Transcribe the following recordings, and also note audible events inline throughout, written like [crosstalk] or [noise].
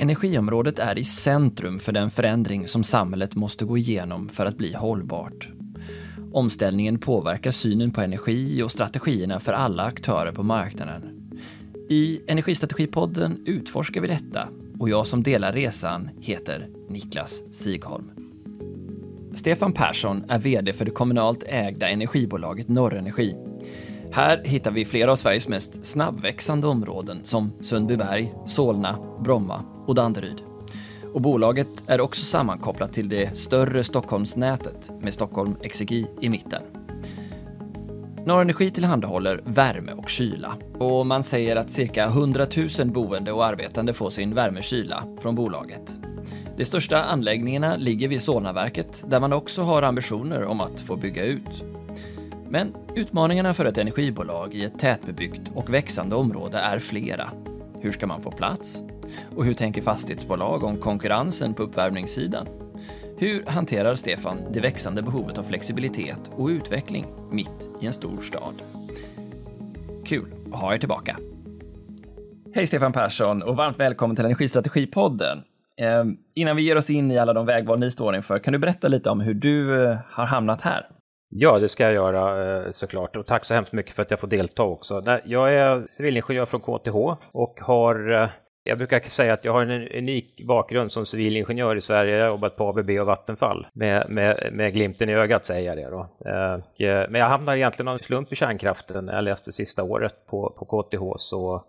Energiområdet är i centrum för den förändring som samhället måste gå igenom för att bli hållbart. Omställningen påverkar synen på energi och strategierna för alla aktörer på marknaden. I Energistrategipodden utforskar vi detta och jag som delar resan heter Niklas Sigholm. Stefan Persson är VD för det kommunalt ägda energibolaget Norrenergi. Här hittar vi flera av Sveriges mest snabbväxande områden som Sundbyberg, Solna, Bromma och Danderyd. Och bolaget är också sammankopplat till det större Stockholmsnätet med Stockholm Exergi i mitten. Norrenergi tillhandahåller värme och kyla och man säger att cirka 100 000 boende och arbetande får sin värmekyla från bolaget. De största anläggningarna ligger vid Solnaverket där man också har ambitioner om att få bygga ut. Men utmaningarna för ett energibolag i ett tätbebyggt och växande område är flera. Hur ska man få plats? Och hur tänker fastighetsbolag om konkurrensen på uppvärmningssidan? Hur hanterar Stefan det växande behovet av flexibilitet och utveckling mitt i en stor stad? Kul att ha er tillbaka. Hej Stefan Persson och varmt välkommen till Energistrategipodden. Eh, innan vi ger oss in i alla de vägval ni står inför, kan du berätta lite om hur du eh, har hamnat här? Ja, det ska jag göra eh, såklart. Och tack så hemskt mycket för att jag får delta också. Jag är civilingenjör från KTH och har eh, jag brukar säga att jag har en unik bakgrund som civilingenjör i Sverige. Jag har jobbat på ABB och Vattenfall med, med, med glimten i ögat säger jag det då. Eh, men jag hamnade egentligen av en slump i kärnkraften när jag läste sista året på, på KTH. Så,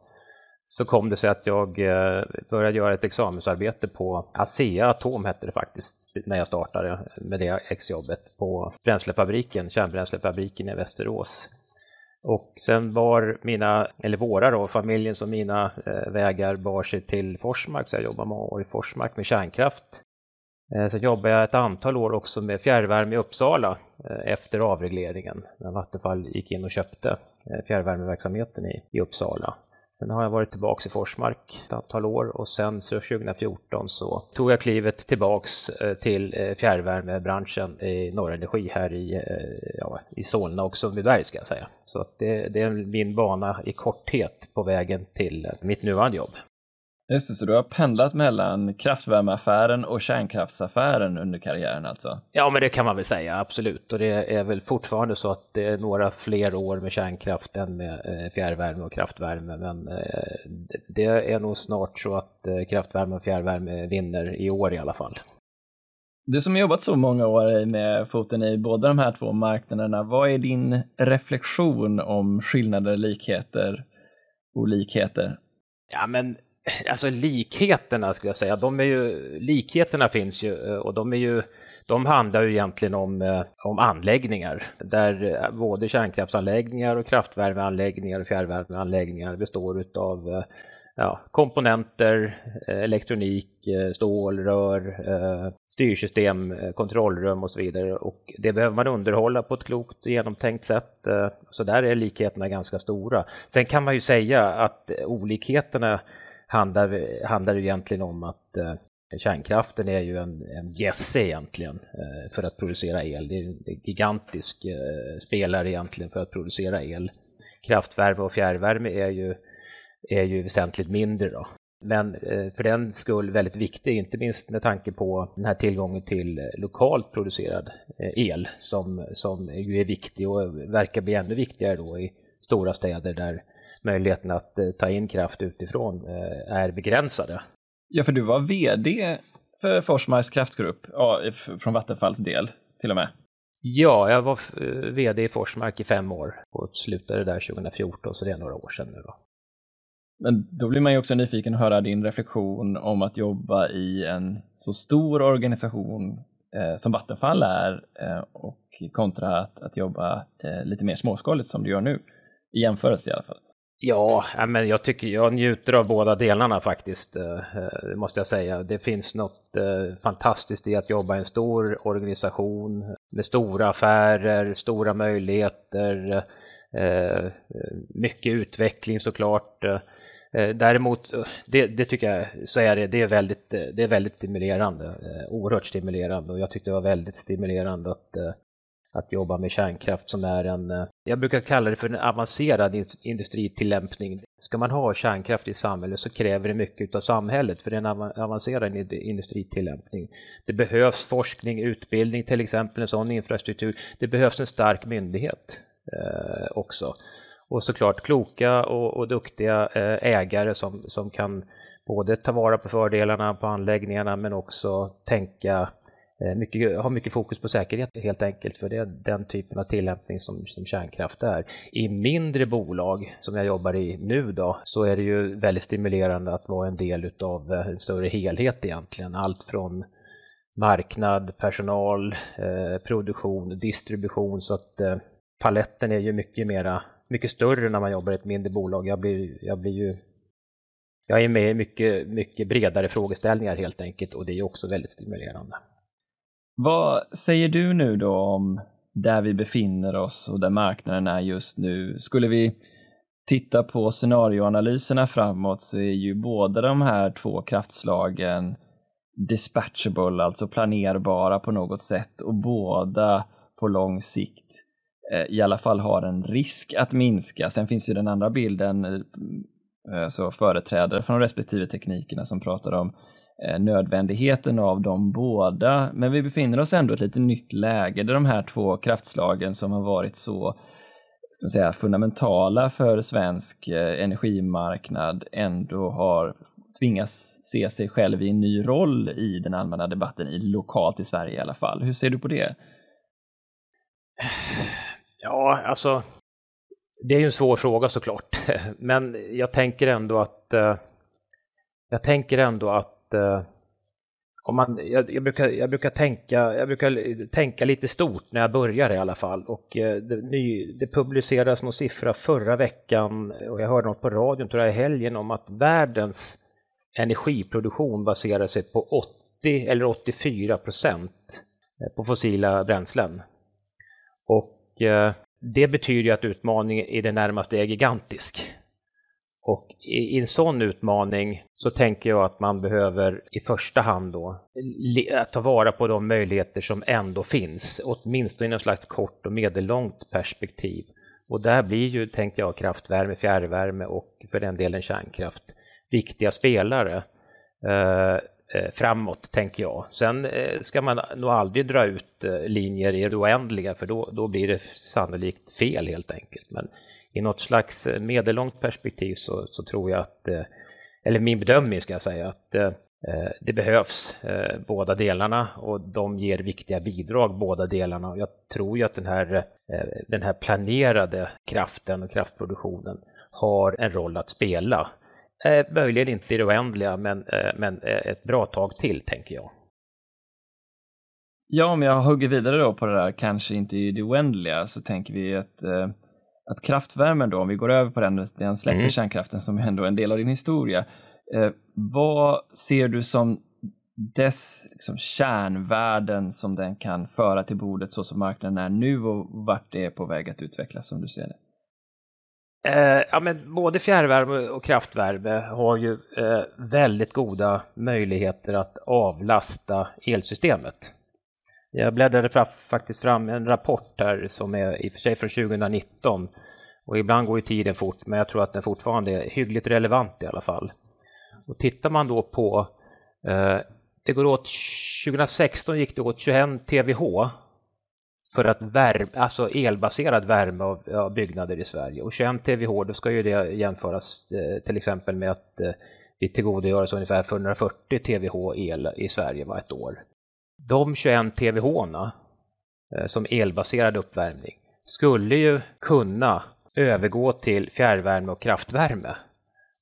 så kom det sig att jag eh, började göra ett examensarbete på ASEA Atom hette det faktiskt när jag startade med det exjobbet på bränslefabriken, kärnbränslefabriken i Västerås. Och sen var mina, eller våra då, familjen som mina eh, vägar bar sig till Forsmark, så jag jobbade många år i Forsmark med kärnkraft. Eh, sen jobbade jag ett antal år också med fjärrvärme i Uppsala efter avregleringen, när Vattenfall gick in och köpte fjärrvärmeverksamheten i, i Uppsala. Sen har jag varit tillbaks i Forsmark ett antal år och sen så 2014 så tog jag klivet tillbaks eh, till eh, fjärrvärmebranschen i Norrenergi här i, eh, ja, i Solna och Sundbyberg ska jag säga. Så det, det är min bana i korthet på vägen till mitt nuvarande jobb. Just det, så du har pendlat mellan kraftvärmeaffären och kärnkraftsaffären under karriären alltså? Ja, men det kan man väl säga, absolut. Och det är väl fortfarande så att det är några fler år med kärnkraft än med eh, fjärrvärme och kraftvärme. Men eh, det är nog snart så att eh, kraftvärme och fjärrvärme vinner i år i alla fall. Du som har jobbat så många år med foten i båda de här två marknaderna, vad är din reflektion om skillnader, likheter, olikheter? Ja, men alltså likheterna skulle jag säga, de är ju, likheterna finns ju eh, och de är ju de handlar ju egentligen om, eh, om anläggningar där eh, både kärnkraftsanläggningar och kraftvärmeanläggningar och fjärrvärmeanläggningar består utav ja, komponenter, elektronik, stål, rör, styrsystem, kontrollrum och så vidare. Och det behöver man underhålla på ett klokt och genomtänkt sätt. Så där är likheterna ganska stora. Sen kan man ju säga att olikheterna handlar, handlar det egentligen om att eh, kärnkraften är ju en, en gässe egentligen eh, för att producera el. Det är en gigantisk eh, spelare egentligen för att producera el. Kraftvärme och fjärrvärme är ju, är ju väsentligt mindre då. Men eh, för den skull väldigt viktig, inte minst med tanke på den här tillgången till lokalt producerad eh, el som, som ju är viktig och verkar bli ännu viktigare då i stora städer där möjligheten att eh, ta in kraft utifrån eh, är begränsade. Ja, för du var vd för Forsmarks kraftgrupp, ja, från Vattenfalls del till och med. Ja, jag var eh, vd i Forsmark i fem år och slutade där 2014, så det är några år sedan nu då. Men då blir man ju också nyfiken att höra din reflektion om att jobba i en så stor organisation eh, som Vattenfall är eh, och kontra att, att jobba eh, lite mer småskaligt som du gör nu, i jämförelse i alla fall. Ja, men jag tycker jag njuter av båda delarna faktiskt, eh, eh, måste jag säga. Det finns något eh, fantastiskt i att jobba i en stor organisation med stora affärer, stora möjligheter, mycket utveckling såklart. Däremot, det, det, tycker jag, så är det, det är väldigt, det är väldigt stimulerande, oerhört stimulerande och jag tyckte det var väldigt stimulerande att att jobba med kärnkraft som är en, eh, jag brukar kalla det för en avancerad industritillämpning. Ska man ha kärnkraft i samhället så kräver det mycket av samhället för det är en avancerad industritillämpning. Det behövs forskning, utbildning till exempel, en sån infrastruktur. Det behövs en stark myndighet eh, också. Och såklart kloka och, och duktiga eh, ägare som, som kan både ta vara på fördelarna på anläggningarna men också tänka Eh, mycket, har mycket fokus på säkerhet helt enkelt, för det är den typen av tillämpning som, som kärnkraft är. I mindre bolag som jag jobbar i nu då, så är det ju väldigt stimulerande att vara en del av eh, en större helhet egentligen. Allt från marknad, personal, eh, produktion, distribution, så att eh, paletten är ju mycket mera, mycket större när man jobbar i ett mindre bolag. Jag blir, jag blir ju jag är med i mycket, mycket bredare frågeställningar helt enkelt och det är också väldigt stimulerande. Vad säger du nu då om där vi befinner oss och där marknaden är just nu? Skulle vi titta på scenarioanalyserna framåt så är ju båda de här två kraftslagen dispatchable, alltså planerbara på något sätt och båda på lång sikt eh, i alla fall har en risk att minska. Sen finns ju den andra bilden, eh, så företrädare från respektive teknikerna som pratar om Eh, nödvändigheten av dem båda. Men vi befinner oss ändå i ett lite nytt läge där de här två kraftslagen som har varit så ska man säga, fundamentala för svensk eh, energimarknad ändå har tvingats se sig själv i en ny roll i den allmänna debatten, i, lokalt i Sverige i alla fall. Hur ser du på det? Ja, alltså det är ju en svår fråga såklart, [laughs] men jag tänker ändå att eh, jag tänker ändå att eh, om man, jag, jag, brukar, jag, brukar tänka, jag brukar tänka lite stort när jag börjar i alla fall. Och eh, det, ny, det publicerades någon siffra förra veckan eh, och jag hörde något på radion tror jag i helgen om att världens energiproduktion baserar sig på 80 eller 84 procent eh, på fossila bränslen. Och eh, det betyder att utmaningen i det närmaste är gigantisk. Och i, en sån utmaning så tänker jag att man behöver i första hand då ta vara på de möjligheter som ändå finns, åtminstone i något slags kort och medellångt perspektiv. Och där blir ju, tänker jag, kraftvärme, fjärrvärme och för den delen kärnkraft viktiga spelare eh, eh framåt, tänker jag. Sen eh, ska man nog aldrig dra ut eh, linjer i det oändliga, för då, då blir det sannolikt fel helt enkelt. Men i något slags eh, medellångt perspektiv så, så tror jag att, eh, eller min bedömning ska jag säga, att eh, det behövs båda delarna och de ger viktiga bidrag båda delarna. Jag tror ju att den här, den här planerade kraften och kraftproduktionen har en roll att spela. Möjligen inte i det oändliga, men, men ett bra tag till tänker jag. Ja, om jag hugger vidare då på det där, kanske inte i det oändliga, så tänker vi att att kraftvärmen då, om vi går över på den, den släpper mm. kärnkraften som ändå är en del av din historia. Eh, vad ser du som dess liksom, kärnvärden som den kan föra till bordet så som marknaden är nu och vart det är på väg att utvecklas som du ser det? Eh, ja, men både fjärrvärme och kraftvärme har ju eh, väldigt goda möjligheter att avlasta elsystemet. Jag bläddrade fra, faktiskt fram en rapport här som är i och för sig från 2019 och ibland går ju tiden fort men jag tror att den fortfarande är hyggligt relevant i alla fall. Och tittar man då på eh, det går åt 2016 gick det åt 21 TWh för att värme, alltså elbaserad värme av, av, byggnader i Sverige. Och 21 TWh, då ska ju det jämföras eh, till exempel med att eh, vi tillgodogör oss ungefär 440 TWh el i Sverige varje år de 21 TWh eh, som elbaserad uppvärmning skulle ju kunna övergå till fjärrvärme och kraftvärme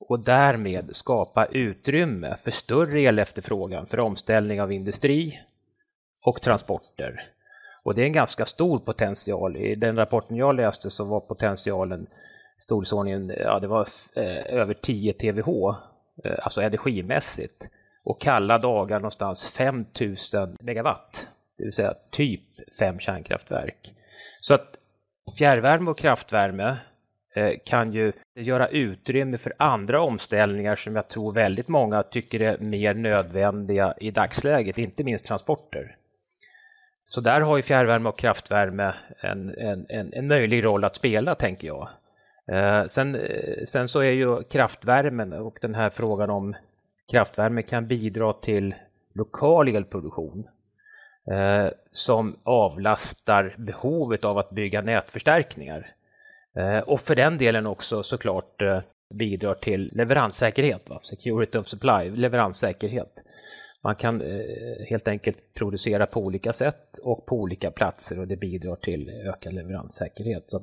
och därmed skapa utrymme för större elefterfrågan för omställning av industri och transporter. Och det är en ganska stor potential. I den rapporten jag läste så var potentialen storleksordningen, ja det var eh, över 10 TWh, eh, alltså energimässigt och kalla dagar någonstans 5000 megawatt, det vill säga typ fem kärnkraftverk. Så att fjärrvärme och kraftvärme eh, kan ju göra utrymme för andra omställningar som jag tror väldigt många tycker är mer nödvändiga i dagsläget, inte minst transporter. så där har ju fjärrvärme och kraftvärme en, en, en, en möjlig roll att spela, tänker jag. Eh, sen, eh, sen så är ju kraftvärmen och den här frågan om kraftvärme kan bidra till lokal elproduktion eh, som avlastar behovet av att bygga nätförstärkningar. Eh, och för den delen också såklart eh, bidrar till leveranssäkerhet, va? security of supply, leveranssäkerhet. Man kan eh, helt enkelt producera på olika sätt och på olika platser och det bidrar till ökad leveranssäkerhet. Så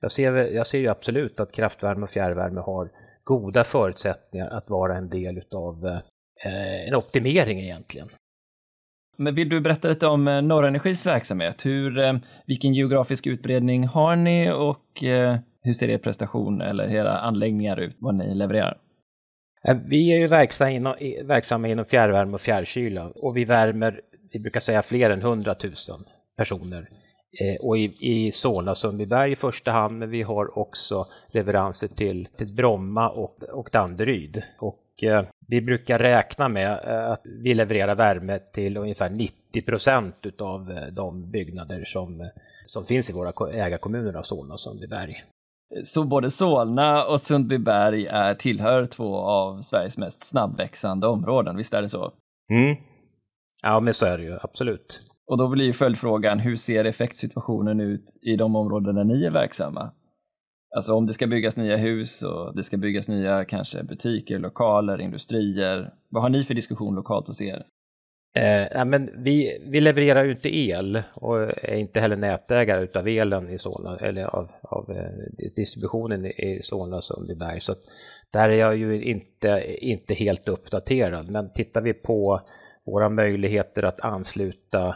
jag, ser, jag ser ju absolut att kraftvärme och fjärrvärme har goda förutsättningar att vara en del av eh, en optimering egentligen. Men vill du berätta lite om eh, Norra Energis verksamhet? Hur, eh, vilken geografisk utbredning har ni och hur ser er prestation eller era anläggningar ut, vad ni levererar? Vi är ju verksamma inom, verksamma inom fjärrvärme och fjärrkyla och vi värmer, vi brukar säga fler än 100 000 personer. Och i, i Solna Sundbyberg i första hand, men vi har också leveranser till, till Bromma och, och Danderyd. Och Eh, vi brukar räkna med eh, att vi levererar värme till ungefär 90 procent av eh, de byggnader som, som finns i våra ägarkommuner av Solna och Sundbyberg. Så både Solna och Sundbyberg är, tillhör två av Sveriges mest snabbväxande områden, visst är det så? Mm. Ja, men så är det ju, absolut. Och då blir följdfrågan, hur ser effektsituationen ut i de områden där ni är verksamma? Alltså om det ska byggas nya hus och det ska byggas nya kanske butiker, lokaler, industrier. Vad har ni för diskussion lokalt hos er? Eh, men vi, vi levererar ju inte el och är inte heller nätägare utav elen i Solna, eller av, av eh, distributionen i Solna och Sundbyberg. Så där är jag ju inte, inte helt uppdaterad. Men tittar vi på våra möjligheter att ansluta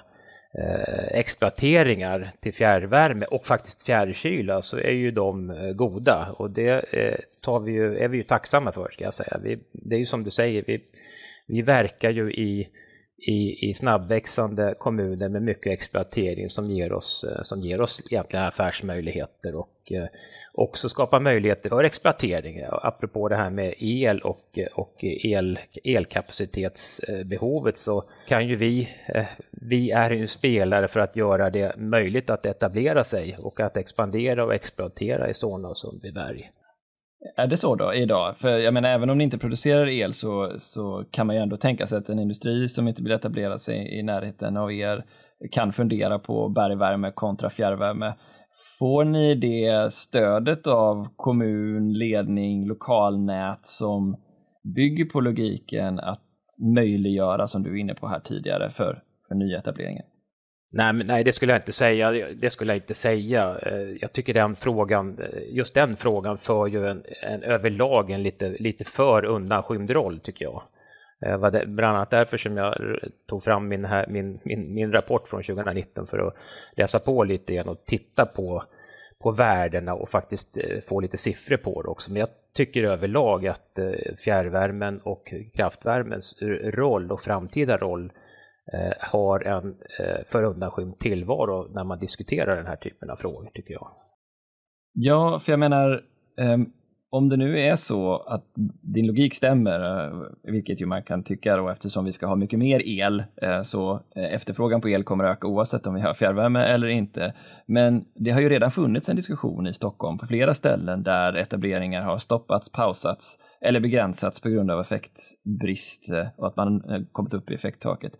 eh, exploateringar till fjärrvärme och faktiskt fjärrkyla så är ju de eh, goda och det eh, tar vi ju, är vi ju tacksamma för ska jag säga. Vi, det är ju som du säger, vi, vi verkar ju i, i, i snabbväxande kommuner med mycket exploatering som ger oss, eh, som ger oss egentligen affärsmöjligheter och eh, också skapa möjligheter för exploatering. Apropå det här med el och, eh, och el, elkapacitetsbehovet så kan ju vi, eh, vi är ju spelare för att göra det möjligt att etablera sig och att expandera och exploatera i Solna och Sundbyberg. Är det så då idag? För jag menar, även om ni inte producerar el så, så kan man ju ändå tänka sig att en industri som inte vill etablera sig i närheten av er kan fundera på bergvärme kontra fjärrvärme. Får ni det stödet av kommun, ledning, lokalnät som bygger på logiken att möjliggöra, som du är inne på här tidigare, för, för nyetableringen? Nej, nej, det skulle jag inte säga. Det skulle jag inte säga. Eh, jag tycker den frågan, eh, just den frågan för ju en, en överlag en lite, lite för undanskymd roll tycker jag. Eh, det var det, bland annat därför som jag tog fram min, här, min, min, min rapport från 2019 för att läsa på lite igen och titta på, på värdena och faktiskt få lite siffror på det också. Men jag tycker överlag att fjärrvärmen och kraftvärmens roll och framtida roll Eh, Eh, har en eh, för undanskymd tillvaro när man diskuterar den här typen av frågor, tycker jag. Ja, för jag menar, ehm, om det nu är så att din logik stämmer, eh, vilket ju man kan tycka då eftersom vi ska ha mycket mer el, eh, så eh, efterfrågan på el kommer att öka oavsett om vi har fjärrvärme eller inte. Men det har ju redan funnits en diskussion i Stockholm på flera ställen där etableringar har stoppats, pausats eller begränsats på grund av effektbrist och att man kommit upp i effekttaket.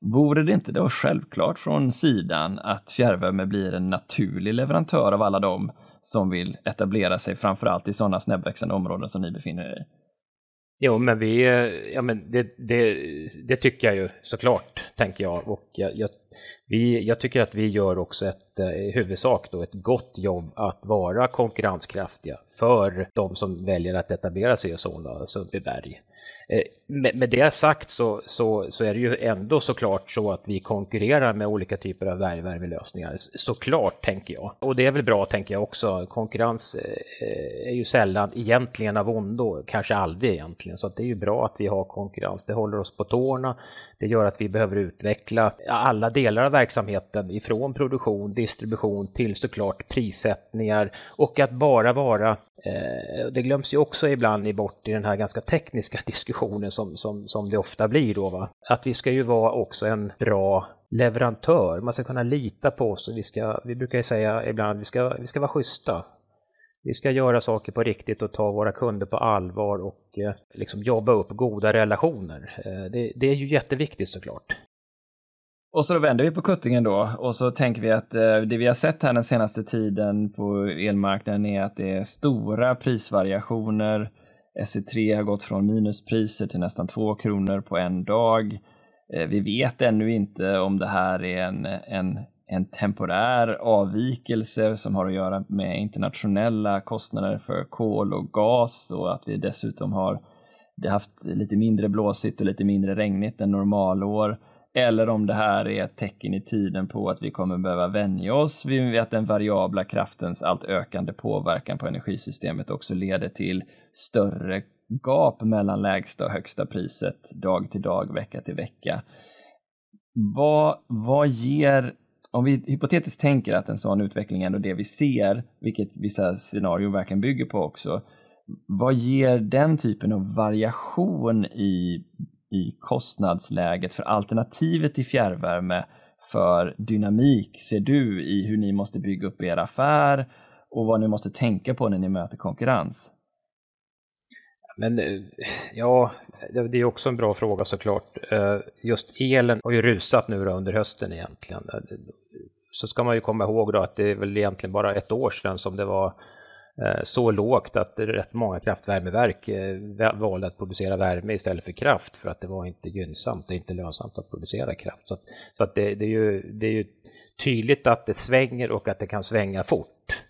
Vore det inte då självklart från sidan att fjärrvärme blir en naturlig leverantör av alla dem som vill etablera sig framförallt i sådana snabbväxande områden som ni befinner er i? Jo, men vi, eh, ja men det, det, det tycker jag ju såklart, tänker jag. Och jag, jag, vi, jag tycker att vi gör också ett, eh, i huvudsak då, ett gott jobb att vara konkurrenskraftiga för de som väljer att etablera sig i Solna och Sundbyberg. Eh, med, med det sagt så, så, så, är det ju ändå såklart så att vi konkurrerar med olika typer av värmelösningar. Såklart, tänker jag. Och det är väl bra, tänker jag också. Konkurrens eh, är ju sällan egentligen av ondo, kanske aldrig egentligen. Så det är ju bra att vi har konkurrens. Det håller oss på tårna. Det gör att vi behöver utveckla alla delar av verksamheten ifrån produktion, distribution till såklart prissättningar och att bara vara, Eh, det glöms ju också ibland bort i den här ganska tekniska [laughs] diskussionen som, som, som det ofta blir då, va? att vi ska ju vara också en bra leverantör. Man ska kunna lita på oss och vi, ska, vi brukar ju säga ibland att vi ska, vi ska vara schyssta. Vi ska göra saker på riktigt och ta våra kunder på allvar och eh, liksom jobba upp goda relationer. Eh, det, det, är ju jätteviktigt såklart. Och så då vänder vi på kuttingen då och så tänker vi att eh, det vi har sett här den senaste tiden på elmarknaden är att det är stora prisvariationer. SE3 har gått från minuspriser till nästan 2 kronor på en dag. Eh, vi vet ännu inte om det här är en, en, en temporär avvikelse som har att göra med internationella kostnader för kol och gas och att vi dessutom har haft lite mindre blåsigt och lite mindre regnigt än normalår eller om det här är ett tecken i tiden på att vi kommer behöva vänja oss vid att den variabla kraftens allt ökande påverkan på energisystemet också leder till större gap mellan lägsta och högsta priset dag till dag, vecka till vecka. Vad, vad ger, om vi hypotetiskt tänker att en sån utveckling är ändå det vi ser, vilket vissa scenarier verkligen bygger på också, vad ger den typen av variation i i kostnadsläget för alternativet till fjärrvärme för dynamik ser du i hur ni måste bygga upp er affär och vad ni måste tänka på när ni möter konkurrens? Men eh, ja, det är också en bra fråga såklart. Eh, just elen har ju rusat nu under hösten egentligen. Eh, så ska man ju komma ihåg då att det är väl egentligen bara ett år sedan som det var Eh, så lågt att rätt många kraftvärmeverk eh, valde att producera värme istället för kraft för att det var inte gynnsamt och inte lönsamt att producera kraft. Så, att, så att det, det, är ju, det är ju tydligt att det svänger och att det kan svänga fort.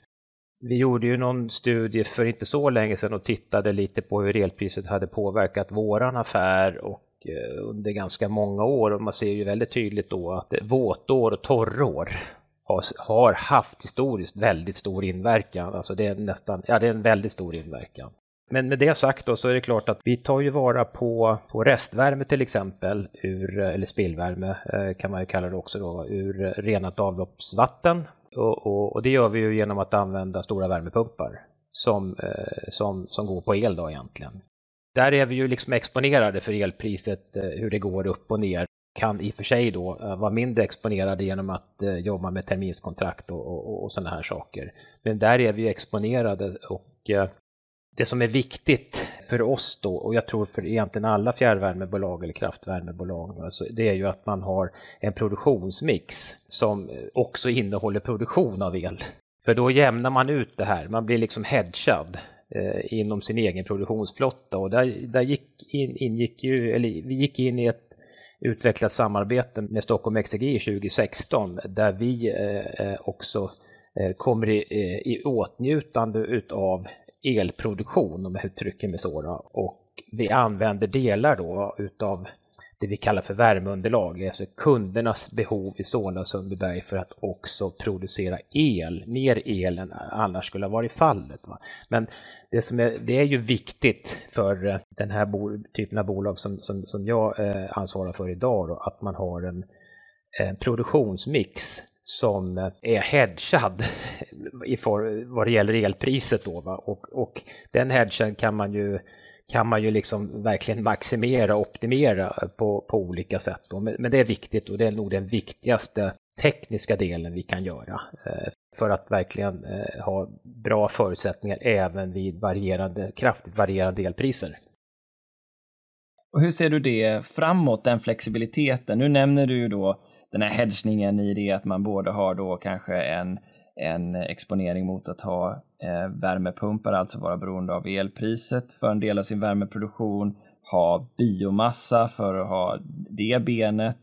Vi gjorde ju någon studie för inte så länge sedan och tittade lite på hur elpriset hade påverkat våran affär och eh, under ganska många år och man ser ju väldigt tydligt då att våtår och torrår har, haft historiskt väldigt stor inverkan. Alltså det är nästan, ja det är en väldigt stor inverkan. Men med det sagt då så är det klart att vi tar ju vara på, på restvärme till exempel, ur, eller spillvärme eh, kan man ju kalla det också då, ur renat avloppsvatten. Och, och, och det gör vi ju genom att använda stora värmepumpar som, eh, som, som går på el då egentligen. Där är vi ju liksom exponerade för elpriset, eh, hur det går upp och ner kan i och för sig då eh, vara mindre exponerade genom att eh, jobba med terminskontrakt och, och, och sådana här saker. Men där är vi exponerade och eh, det som är viktigt för oss då, och jag tror för egentligen alla fjärrvärmebolag eller kraftvärmebolag, alltså det är ju att man har en produktionsmix som också innehåller produktion av el. För då jämnar man ut det här, man blir liksom hedgad eh, inom sin egen produktionsflotta och där, där gick in, ingick ju, eller vi gick in i ett utvecklat samarbete med Stockholm Exergi 2016 där vi eh, eh, också eh, kommer i, i åtnjutande utav elproduktion om jag uttrycker mig så. Och vi använder delar då utav det vi kallar för värmeunderlag, alltså kundernas behov i Solna och Sundbyberg för att också producera el, mer el än annars skulle ha varit fallet. Va? Men det, som är, det är ju viktigt för eh, den här typen av bolag som, som, som jag eh, ansvarar för idag, då, att man har en, en produktionsmix som eh, är hedgad [laughs] i vad det gäller elpriset. Då, va? Och, och den hedgen kan man ju kan man ju liksom verkligen maximera och optimera på, på olika sätt. Men det är viktigt och det är nog den viktigaste tekniska delen vi kan göra eh, för att verkligen eh, ha bra förutsättningar även vid varierande, kraftigt varierande elpriser. Och hur ser du det framåt, den flexibiliteten? Nu nämner du ju då den här hedgningen i det att man både har då kanske en en exponering mot att ha Eh, värmepumpar, alltså vara beroende av elpriset för en del av sin värmeproduktion, ha biomassa för att ha det benet.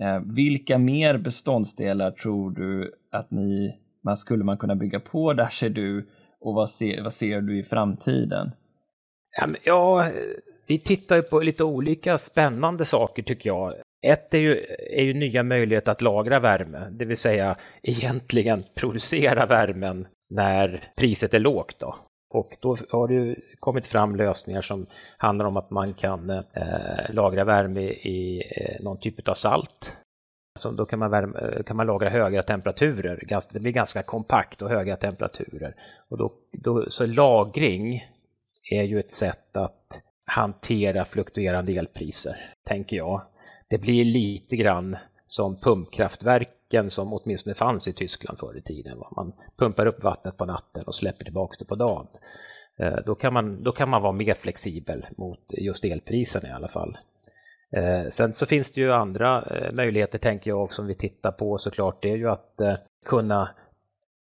Eh, vilka mer beståndsdelar tror du att ni, man skulle man kunna bygga på där ser du och vad ser, vad ser du i framtiden? Ja, vi tittar ju på lite olika spännande saker tycker jag. Ett är ju, är ju nya möjligheter att lagra värme, det vill säga egentligen producera värmen när priset är lågt. Då. Och då har det kommit fram lösningar som handlar om att man kan eh, lagra värme i eh, någon typ av salt. Så då kan man, värma, eh, kan man lagra höga temperaturer. Det blir ganska kompakt och höga temperaturer. Och då, då, så lagring är ju ett sätt att hantera fluktuerande elpriser, tänker jag. Det blir lite grann som pumpkraftverk pumpkraftverken som åtminstone fanns i Tyskland förr i tiden. Man pumpar upp vattnet på natten och släpper tillbaka det på dagen. Eh, då kan, man, då kan man vara mer flexibel mot just elpriserna i alla fall. Eh, sen så finns det ju andra eh, möjligheter tänker jag också som vi tittar på såklart. Det är ju att kunna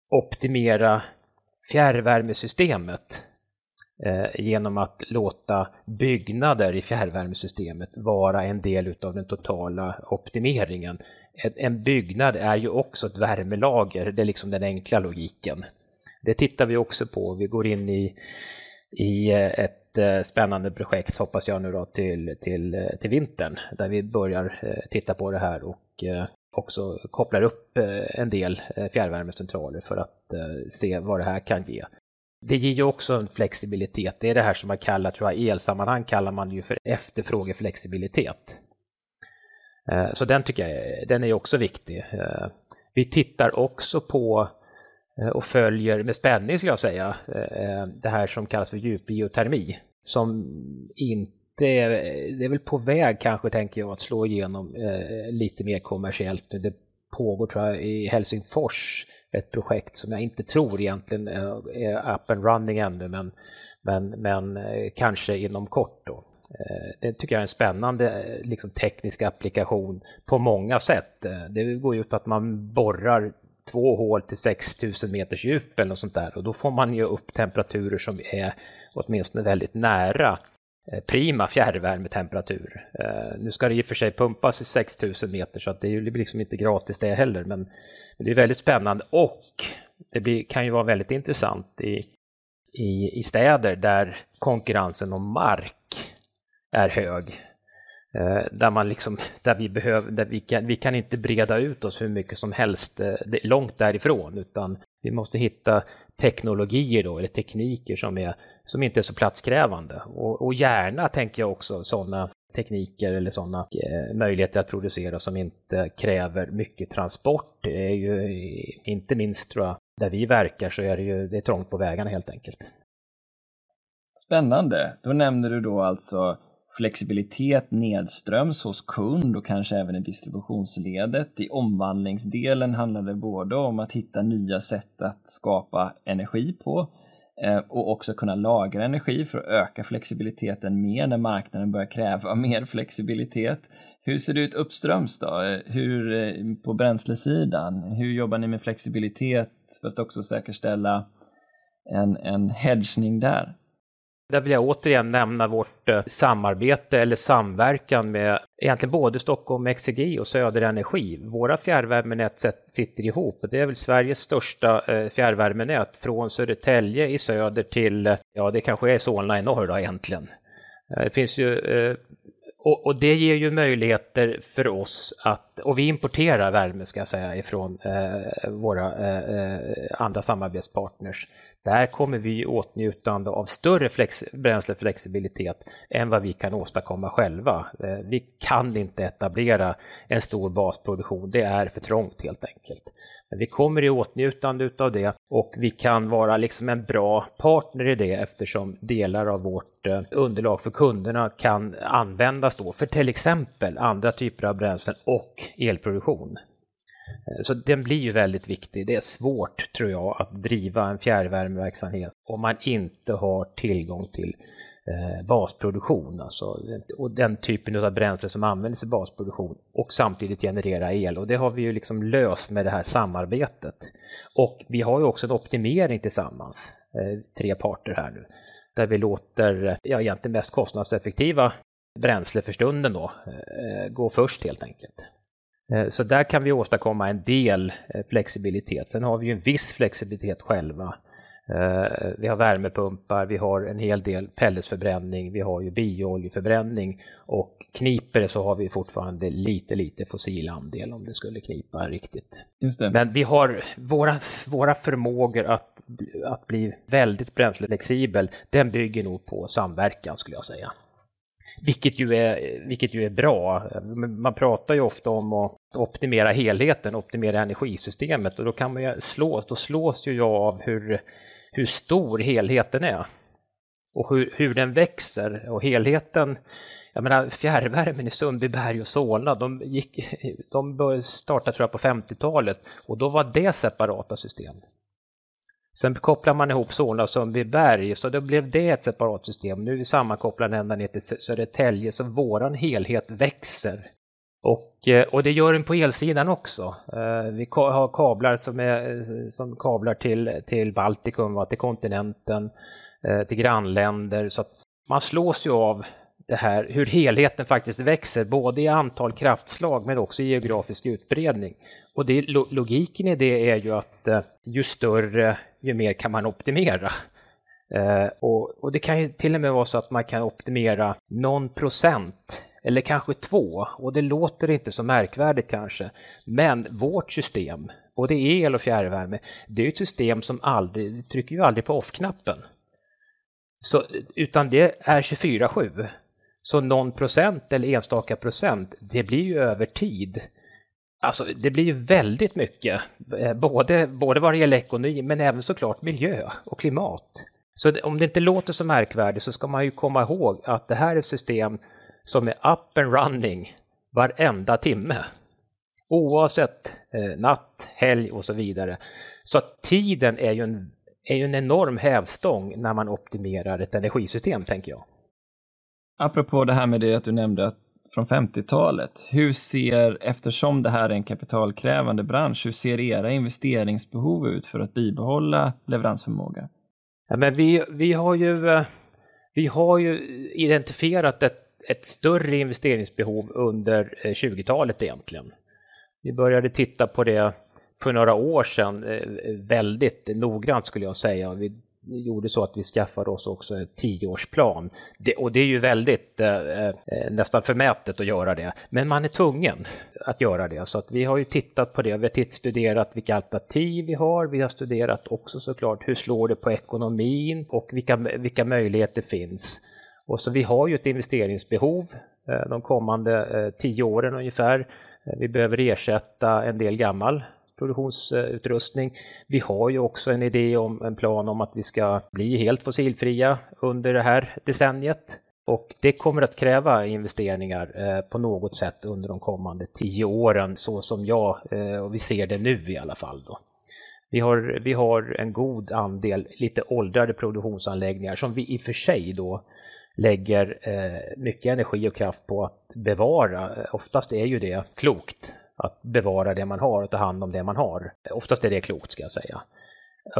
optimera fjärrvärmesystemet Eh, genom att låta byggnader i fjärrvärmesystemet vara en del av den totala optimeringen. En byggnad är ju också ett värmelager, det är liksom den enkla logiken. Det tittar vi också på. Vi går in i, i eh, ett eh, spännande projekt, hoppas jag nu då, till, till, till vintern, där vi börjar titta på det här och också kopplar upp en del fjärrvärmecentraler för att se vad det här kan ge. Det ger ju också en flexibilitet. Det är det här som man kallar, tror jag, i elsammanhang kallar man ju för efterfrågeflexibilitet. Eh, så den tycker jag den är också viktig. Eh, vi tittar också på eh, och följer med spänning skulle jag säga det här som kallas för djupbiotermi som inte är, det är väl på väg kanske tänker jag att slå igenom lite mer kommersiellt Det pågår tror jag i Helsingfors ett projekt som jag inte tror egentligen eh, är up and running ännu men, men, men eh, kanske inom kort då. Eh, det tycker jag är en spännande liksom, teknisk applikation på många sätt. Det går ju ut på att man borrar två hål till 6000 meters djup eller något sånt där och då får man ju upp temperaturer som är åtminstone väldigt nära Eh, prima fjärrvärmetemperatur. Eh, nu ska det i och för sig pumpas i 6000 meter så att det blir liksom inte gratis det heller men det är väldigt spännande och det blir, kan ju vara väldigt intressant i, i, i städer där konkurrensen om mark är hög. Eh, där, man liksom, där, vi, behöver, där vi, kan, vi kan inte breda ut oss hur mycket som helst långt därifrån utan vi måste hitta teknologier då, eller tekniker som, är, som inte är så platskrävande. Och, och gärna tänker jag också sådana tekniker eller sådana eh, möjligheter att producera som inte kräver mycket transport. Det är ju inte minst tror jag, där vi verkar så är det ju det är trångt på vägarna helt enkelt. Spännande. Då nämner du då alltså flexibilitet nedströms hos kund och kanske även i distributionsledet. I omvandlingsdelen handlar det både om att hitta nya sätt att skapa energi på eh, och också kunna lagra energi för att öka flexibiliteten mer när marknaden börjar kräva [laughs] mer flexibilitet. Hur ser det ut uppströms då? Hur, eh, på bränslesidan? Hur jobbar ni med flexibilitet för att också säkerställa en, en hedgning där? Där vill jag återigen nämna vårt eh, samarbete eller samverkan med egentligen både Stockholm Exergi och Söder Energi. Våra fjärrvärmenät sitter ihop. Det är väl Sveriges största eh, fjärrvärmenät från Södertälje i söder till, eh, ja det kanske är Solna i norr då egentligen. Det finns ju och, och, det ger ju möjligheter för oss att, och vi importerar värme ska jag säga ifrån eh, våra eh, andra samarbetspartners. Där kommer vi i åtnjutande av större flex, bränsleflexibilitet än vad vi kan åstadkomma själva. Eh, vi kan inte etablera en stor basproduktion, det är för trångt helt enkelt. Men vi kommer i åtnjutande av det och vi kan vara liksom en bra partner i det eftersom delar av vårt eh, underlag för kunderna kan användas då för till exempel andra typer av bränslen och elproduktion. Eh, så den blir ju väldigt viktig. Det är svårt, tror jag, att driva en fjärrvärmeverksamhet om man inte har tillgång till eh, basproduktion, alltså, och den typen av bränsle som används i basproduktion och samtidigt generera el. Och det har vi ju liksom löst med det här samarbetet. Och vi har ju också en optimering tillsammans, eh, tre parter här nu, där vi låter, ja egentligen mest kostnadseffektiva bränsle för stunden då, eh, gå först helt enkelt. Eh, så där kan vi åstadkomma en del eh, flexibilitet. Sen har vi ju en viss flexibilitet själva. Eh, vi har värmepumpar, vi har en hel del pelletsförbränning, vi har ju biooljeförbränning och kniper det så har vi fortfarande lite, lite fossil andel om det skulle knipa riktigt. Men vi har våra, våra förmågor att, att bli väldigt bränsleflexibel, den bygger nog på samverkan skulle jag säga. Vilket ju, är, vilket ju är bra. Man pratar ju ofta om att optimera helheten, optimera energisystemet och då kan man ju slås, då slås ju jag av hur, hur stor helheten är. Och hur, hur den växer och helheten jag menar fjärrvärmen i Sundbyberg och Solna, de, gick, de startade tror jag på 50-talet och då var det separata system. Sen kopplar man ihop Solna och Sundbyberg, så då blev det ett separat system. Nu är vi sammankopplade ända ner till Södertälje, så våran helhet växer. Och, eh, och det gör den på elsidan också. Eh, vi har kablar som, är, eh, som kablar till, till Baltikum, till kontinenten, till grannländer. Så man slås ju av det här, hur helheten faktiskt växer, både i antal kraftslag men också i geografisk utbredning. Och det, logiken i det är ju att eh, ju större, ju mer kan man optimera. Eh, och, och, det kan ju till och med vara så att man kan optimera någon procent eller kanske två och det låter inte så märkvärdigt kanske. Men vårt system, både el och fjärrvärme, det är ett system som aldrig, trycker ju aldrig på off-knappen. Så, utan det är 24-7. Så någon procent eller enstaka procent, det blir ju över tid. Alltså det blir ju väldigt mycket, eh, både, både vad det gäller ekonomi men även såklart miljö och klimat. Så om det inte låter så märkvärdigt så ska man ju komma ihåg att det här är ett system som är up and running varenda timme. Oavsett eh, natt, helg och så vidare. Så att tiden är ju, en, är ju en enorm hävstång när man optimerar ett energisystem, tänker jag. Apropå det här med det att du nämnde att från 50-talet. Hur ser, eftersom det här är en kapitalkrävande bransch, hur ser era investeringsbehov ut för att bibehålla leveransförmåga? Ja, men vi, vi, har ju, eh, vi har ju identifierat ett, ett större investeringsbehov under eh, 20-talet egentligen. Vi började titta på det för några år sedan eh, väldigt noggrant skulle jag säga. Vi gjorde så att vi skaffade oss också en tioårsplan. Det, och det är ju väldigt eh, eh, nästan förmätet att göra det, men man är tvungen att göra det. Så att vi har ju tittat på det, vi har studerat vilka alternativ vi har, vi har studerat också såklart hur slår det på ekonomin och vilka, vilka möjligheter finns. Och så vi har ju ett investeringsbehov eh, de kommande eh, tio åren ungefär. Eh, vi behöver ersätta en del gammal produktionsutrustning. Vi har ju också en idé om en plan om att vi ska bli helt fossilfria under det här decenniet. Och det kommer att kräva investeringar eh, på något sätt under de kommande tio åren, så som jag eh, och vi ser det nu i alla fall. Då. Vi har, vi har en god andel lite åldrade produktionsanläggningar som vi i och för sig då lägger eh, mycket energi och kraft på att bevara. Eh, oftast är ju det klokt att bevara det man har och ta hand om det man har. Oftast är det klokt ska jag säga.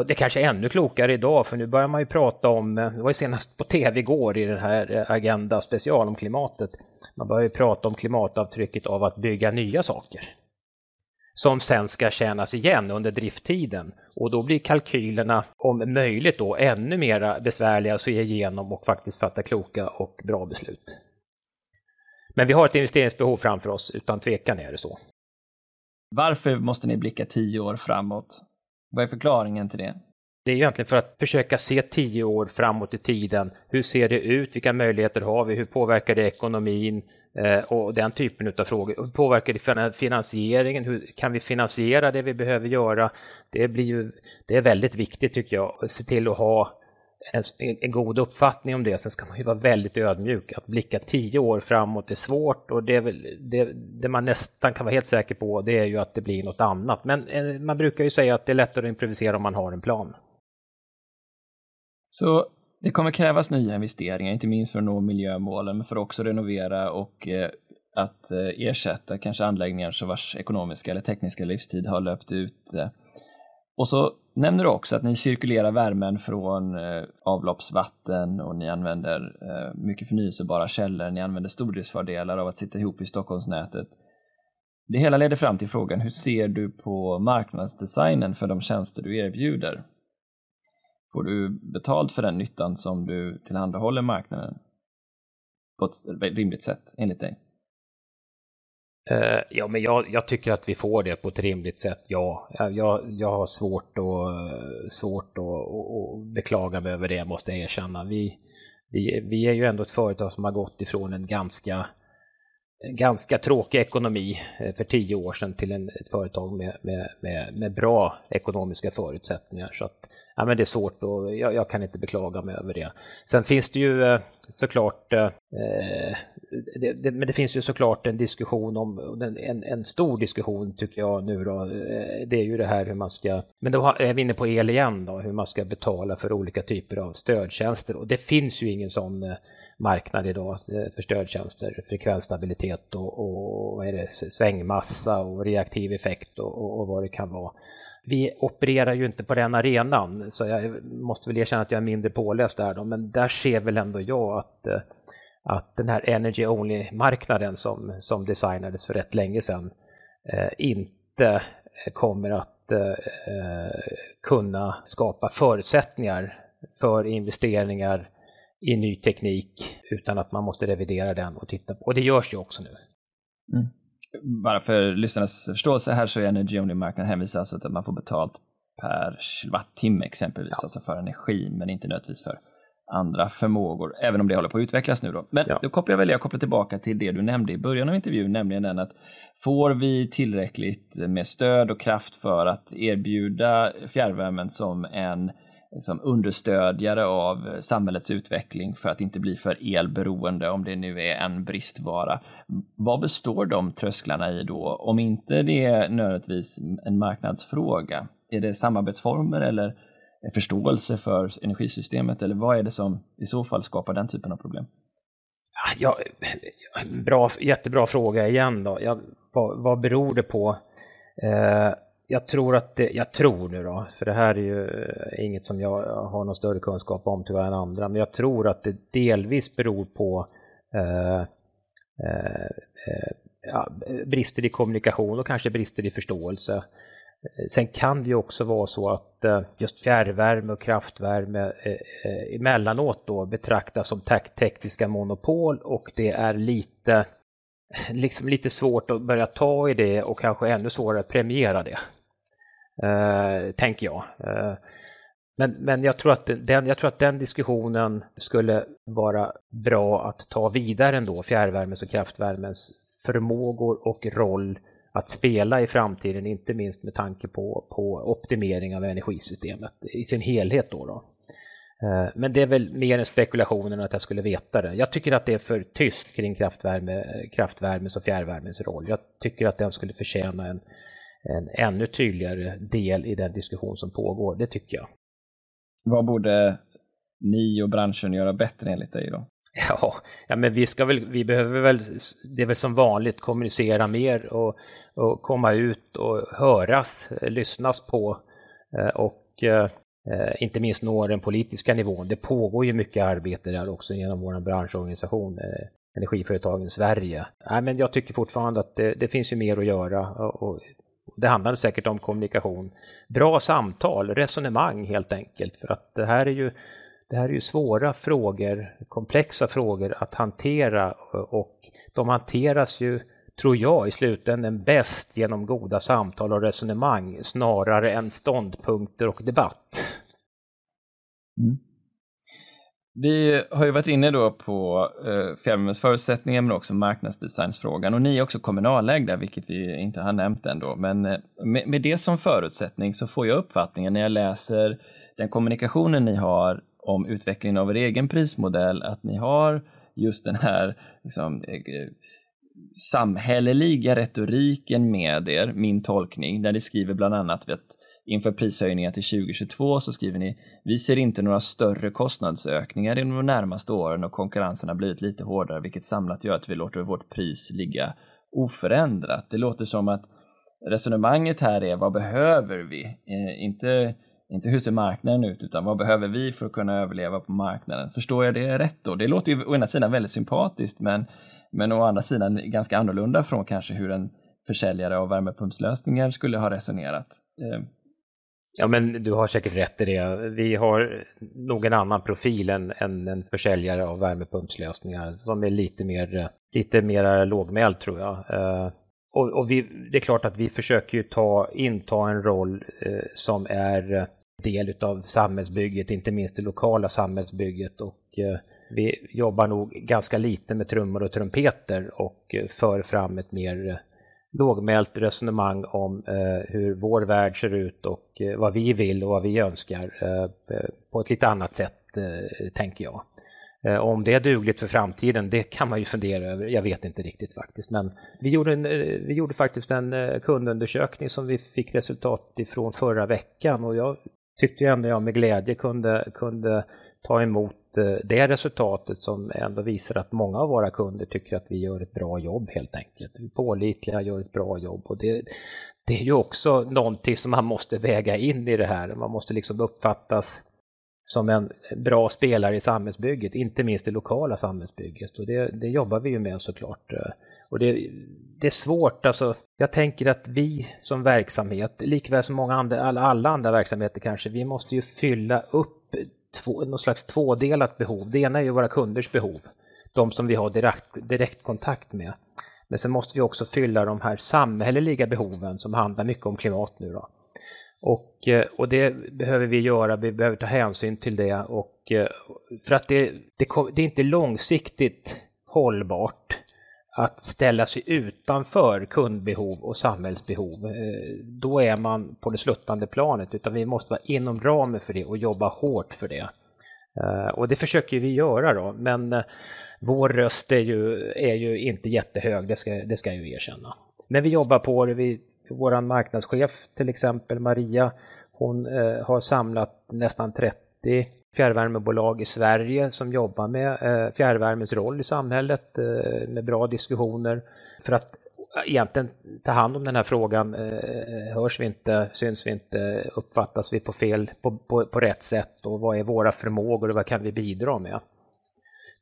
Det kanske är ännu klokare idag för nu börjar man ju prata om, det var ju senast på tv igår i den här Agenda special om klimatet, man börjar ju prata om klimatavtrycket av att bygga nya saker. Som sen ska tjänas igen under drifttiden och då blir kalkylerna om möjligt då ännu mer besvärliga att se igenom och faktiskt fatta kloka och bra beslut. Men vi har ett investeringsbehov framför oss, utan tvekan är det så. Varför måste ni blicka tio år framåt? Vad är förklaringen till det? Det är egentligen för att försöka se tio år framåt i tiden. Hur ser det ut? Vilka möjligheter har vi? Hur påverkar det ekonomin? Eh, och den typen av frågor. Hur påverkar det finansieringen? Hur kan vi finansiera det vi behöver göra? Det, blir ju, det är väldigt viktigt tycker jag, att se till att ha en, en, god uppfattning om det. Sen ska man ju vara väldigt ödmjuk. Att blicka tio år framåt är svårt och det, är väl, det, det, man nästan kan vara helt säker på det är ju att det blir något annat. Men eh, man brukar ju säga att det är lättare att improvisera om man har en plan. Så det kommer krävas nya investeringar, inte minst för att nå miljömålen, men för att också renovera och eh, att eh, ersätta kanske anläggningar som vars ekonomiska eller tekniska livstid har löpt ut. Och så nämner du också att ni cirkulerar värmen från eh, avloppsvatten och ni använder eh, mycket förnyelsebara källor. Ni använder stordriftsfördelar av att sitta ihop i Stockholmsnätet. Det hela leder fram till frågan, hur ser du på marknadsdesignen för de tjänster du erbjuder? Får du betalt för den nyttan som du tillhandahåller marknaden på ett rimligt sätt, enligt dig? Uh, ja, men jag, jag, tycker att vi får det på ett rimligt sätt, ja. Jag, jag har svårt, att, eh, svårt att, att, beklaga mig över det, måste jag erkänna. Vi, vi, vi är ju ändå ett företag som har gått ifrån en ganska ganska tråkig ekonomi eh, för tio år sedan till en, ett företag med, med, med, med bra ekonomiska förutsättningar. Så att, ja, men det är svårt och jag, jag, kan inte beklaga mig över det. Sen finns det ju eh, såklart, eh, eh, det, det, men det finns ju såklart en diskussion om, en, en stor diskussion tycker jag nu då, eh, det är ju det här hur man ska, men då är vi inne på el igen då, hur man ska betala för olika typer av stödtjänster. Och det finns ju ingen sån marknad idag för stödtjänster, frekvensstabilitet och, och vad är det, svängmassa och reaktiv effekt och, och, och vad det kan vara vi opererar ju inte på den arenan, så jag måste väl erkänna att jag är mindre påläst där då, men där ser väl ändå jag att, eh, att den här Energy Only-marknaden som, som designades för rätt länge sedan eh, inte kommer att eh, eh, kunna skapa förutsättningar för investeringar i ny teknik utan att man måste revidera den och titta på. Och det görs ju också nu. Mm bara för lyssnarnas förståelse här så är Energy Only-marknaden hänvisar alltså till att man får betalt per kilowattimme exempelvis, ja. alltså för energi, men inte nödvändigtvis för andra förmågor, även om det håller på att utvecklas nu då. Men ja. då kopplar jag väl jag kopplar tillbaka till det du nämnde i början av intervjun, nämligen den att får vi tillräckligt med stöd och kraft för att erbjuda fjärrvärmen som en som understödjare av samhällets utveckling för att inte bli för elberoende om det nu är en bristvara. Vad består de trösklarna i då? Om inte det är nödvändigtvis en marknadsfråga, är det samarbetsformer eller förståelse för energisystemet eller vad är det som i så fall skapar den typen av problem? Ja, bra, jättebra fråga igen då. Ja, vad, vad beror det på? Eh, jag tror att det, jag tror nu då, för det här är ju eh, inget som jag har någon större kunskap om tyvärr än andra, men jag tror att det delvis beror på eh, eh, eh ja, brister i kommunikation och kanske brister i förståelse. Eh, sen kan det ju också vara så att just fjärrvärme och kraftvärme emellanåt då betraktas som tekniska monopol och det är lite, [laughs] liksom lite svårt att börja ta i det och kanske ännu svårare att premiera det. Eh, tänker jag. Eh, men, men jag, tror att den, jag tror att den diskussionen skulle vara bra att ta vidare ändå, fjärrvärmens och kraftvärmens förmågor och roll att spela i framtiden, inte minst med tanke på, på optimering av energisystemet i sin helhet. Då, då. Eh, men det är väl mer en spekulation än att jag skulle veta det. Jag tycker att det är för tyst kring kraftvärme, kraftvärmens och fjärrvärmens roll. Jag tycker att den skulle förtjäna en, en ännu tydligare del i den diskussion som pågår. Det tycker jag. Vad borde ni och branschen göra bättre enligt dig då? [laughs] Ja, ja men vi, ska väl, vi behöver väl, det är väl som vanligt, kommunicera mer och, och komma ut och höras, lyssnas på eh, och eh, inte minst nå den politiska nivån. Det pågår ju mycket arbete där också genom vår branschorganisation eh, Energiföretagen Sverige. Nej, men jag tycker fortfarande att det, det finns ju mer att göra och det handlar säkert om kommunikation. Bra samtal, resonemang helt enkelt. För att det här är ju, det här är ju svåra frågor, komplexa frågor att hantera och de hanteras ju, tror jag, i slutändan bäst genom goda samtal och resonemang snarare än ståndpunkter och debatt. Mm. Vi har ju varit inne då på eh, fjärrvärmens förutsättningar men också marknadsdesignsfrågan och ni är också kommunalägda vilket vi inte har nämnt ändå. Men eh, med, med, det som förutsättning så får jag uppfattningen när jag läser den kommunikationen ni har om utvecklingen av er egen prismodell att ni har just den här liksom, eh, eh samhälleliga retoriken med er, min tolkning, där ni skriver bland annat vet, Inför prishöjningar till 2022 så skriver ni Vi ser inte några större kostnadsökningar inom de närmaste åren och konkurrensen har blivit lite hårdare vilket samlat gör att vi låter vårt pris ligga oförändrat. Det låter som att resonemanget här är vad behöver vi? Eh, inte, inte hur ser marknaden ut utan vad behöver vi för att kunna överleva på marknaden? Förstår jag det rätt då? Det låter ju å ena sidan väldigt sympatiskt men, men å andra sidan ganska annorlunda från kanske hur en försäljare av värmepumpslösningar skulle ha resonerat. Eh, Ja, men du har säkert rätt i det. Vi har nog en annan profil än, än en försäljare av värmepumpslösningar som är lite mer, lite mer lågmäld tror jag. Eh, och, och vi, det är klart att vi försöker ju ta, inta en roll eh, som är del av samhällsbygget, inte minst det lokala samhällsbygget. Och, eh, vi jobbar nog ganska lite med trummor och trumpeter och för fram ett mer lågmält resonemang om eh, hur vår värld ser ut och eh, vad vi vill och vad vi önskar eh, eh, på ett lite annat sätt, eh, tänker jag. Eh, om det är dugligt för framtiden, det kan man ju fundera över. Jag vet inte riktigt faktiskt. Men vi gjorde, en, eh, vi gjorde faktiskt en eh, kundundersökning som vi fick resultat ifrån förra veckan och jag tyckte ändå jag med glädje kunde, kunde ta emot Eh, det resultatet som ändå visar att många av våra kunder tycker att vi gör ett bra jobb helt enkelt. Vi är pålitliga, gör ett bra jobb och det, det är ju också någonting som man måste väga in i det här. Man måste liksom uppfattas som en bra spelare i samhällsbygget, inte minst det lokala samhällsbygget. Och det, det jobbar vi ju med såklart. Och det, det, är svårt, alltså. Jag tänker att vi som verksamhet, likväl som många andra, alla, alla andra verksamheter kanske, vi måste ju fylla upp två, något slags tvådelat behov. Det ena är ju våra kunders behov, de som vi har direkt, direktkontakt med. Men sen måste vi också fylla de här samhälleliga behoven som handlar mycket om klimat nu. Då. Och, eh, och det behöver vi göra, vi behöver ta hänsyn till det. Och, eh, för att det, det, det är inte långsiktigt hållbart att ställa sig utanför kundbehov och samhällsbehov, eh, då är man på det sluttande planet. Utan vi måste vara inom ramen för det och jobba hårt för det. Eh, och det försöker vi göra då, men eh, vår röst är ju, är ju inte jättehög, det ska, det ska jag ju erkänna. Men vi jobbar på det. Vi, vår marknadschef till exempel, Maria, hon har samlat nästan 30 fjärrvärmebolag i Sverige som jobbar med eh, fjärrvärmens roll i samhället eh, med bra diskussioner för att egentligen ta hand om den här frågan. Eh, hörs vi inte, syns vi inte, uppfattas vi på fel, på, på, på rätt sätt och vad är våra förmågor och vad kan vi bidra med?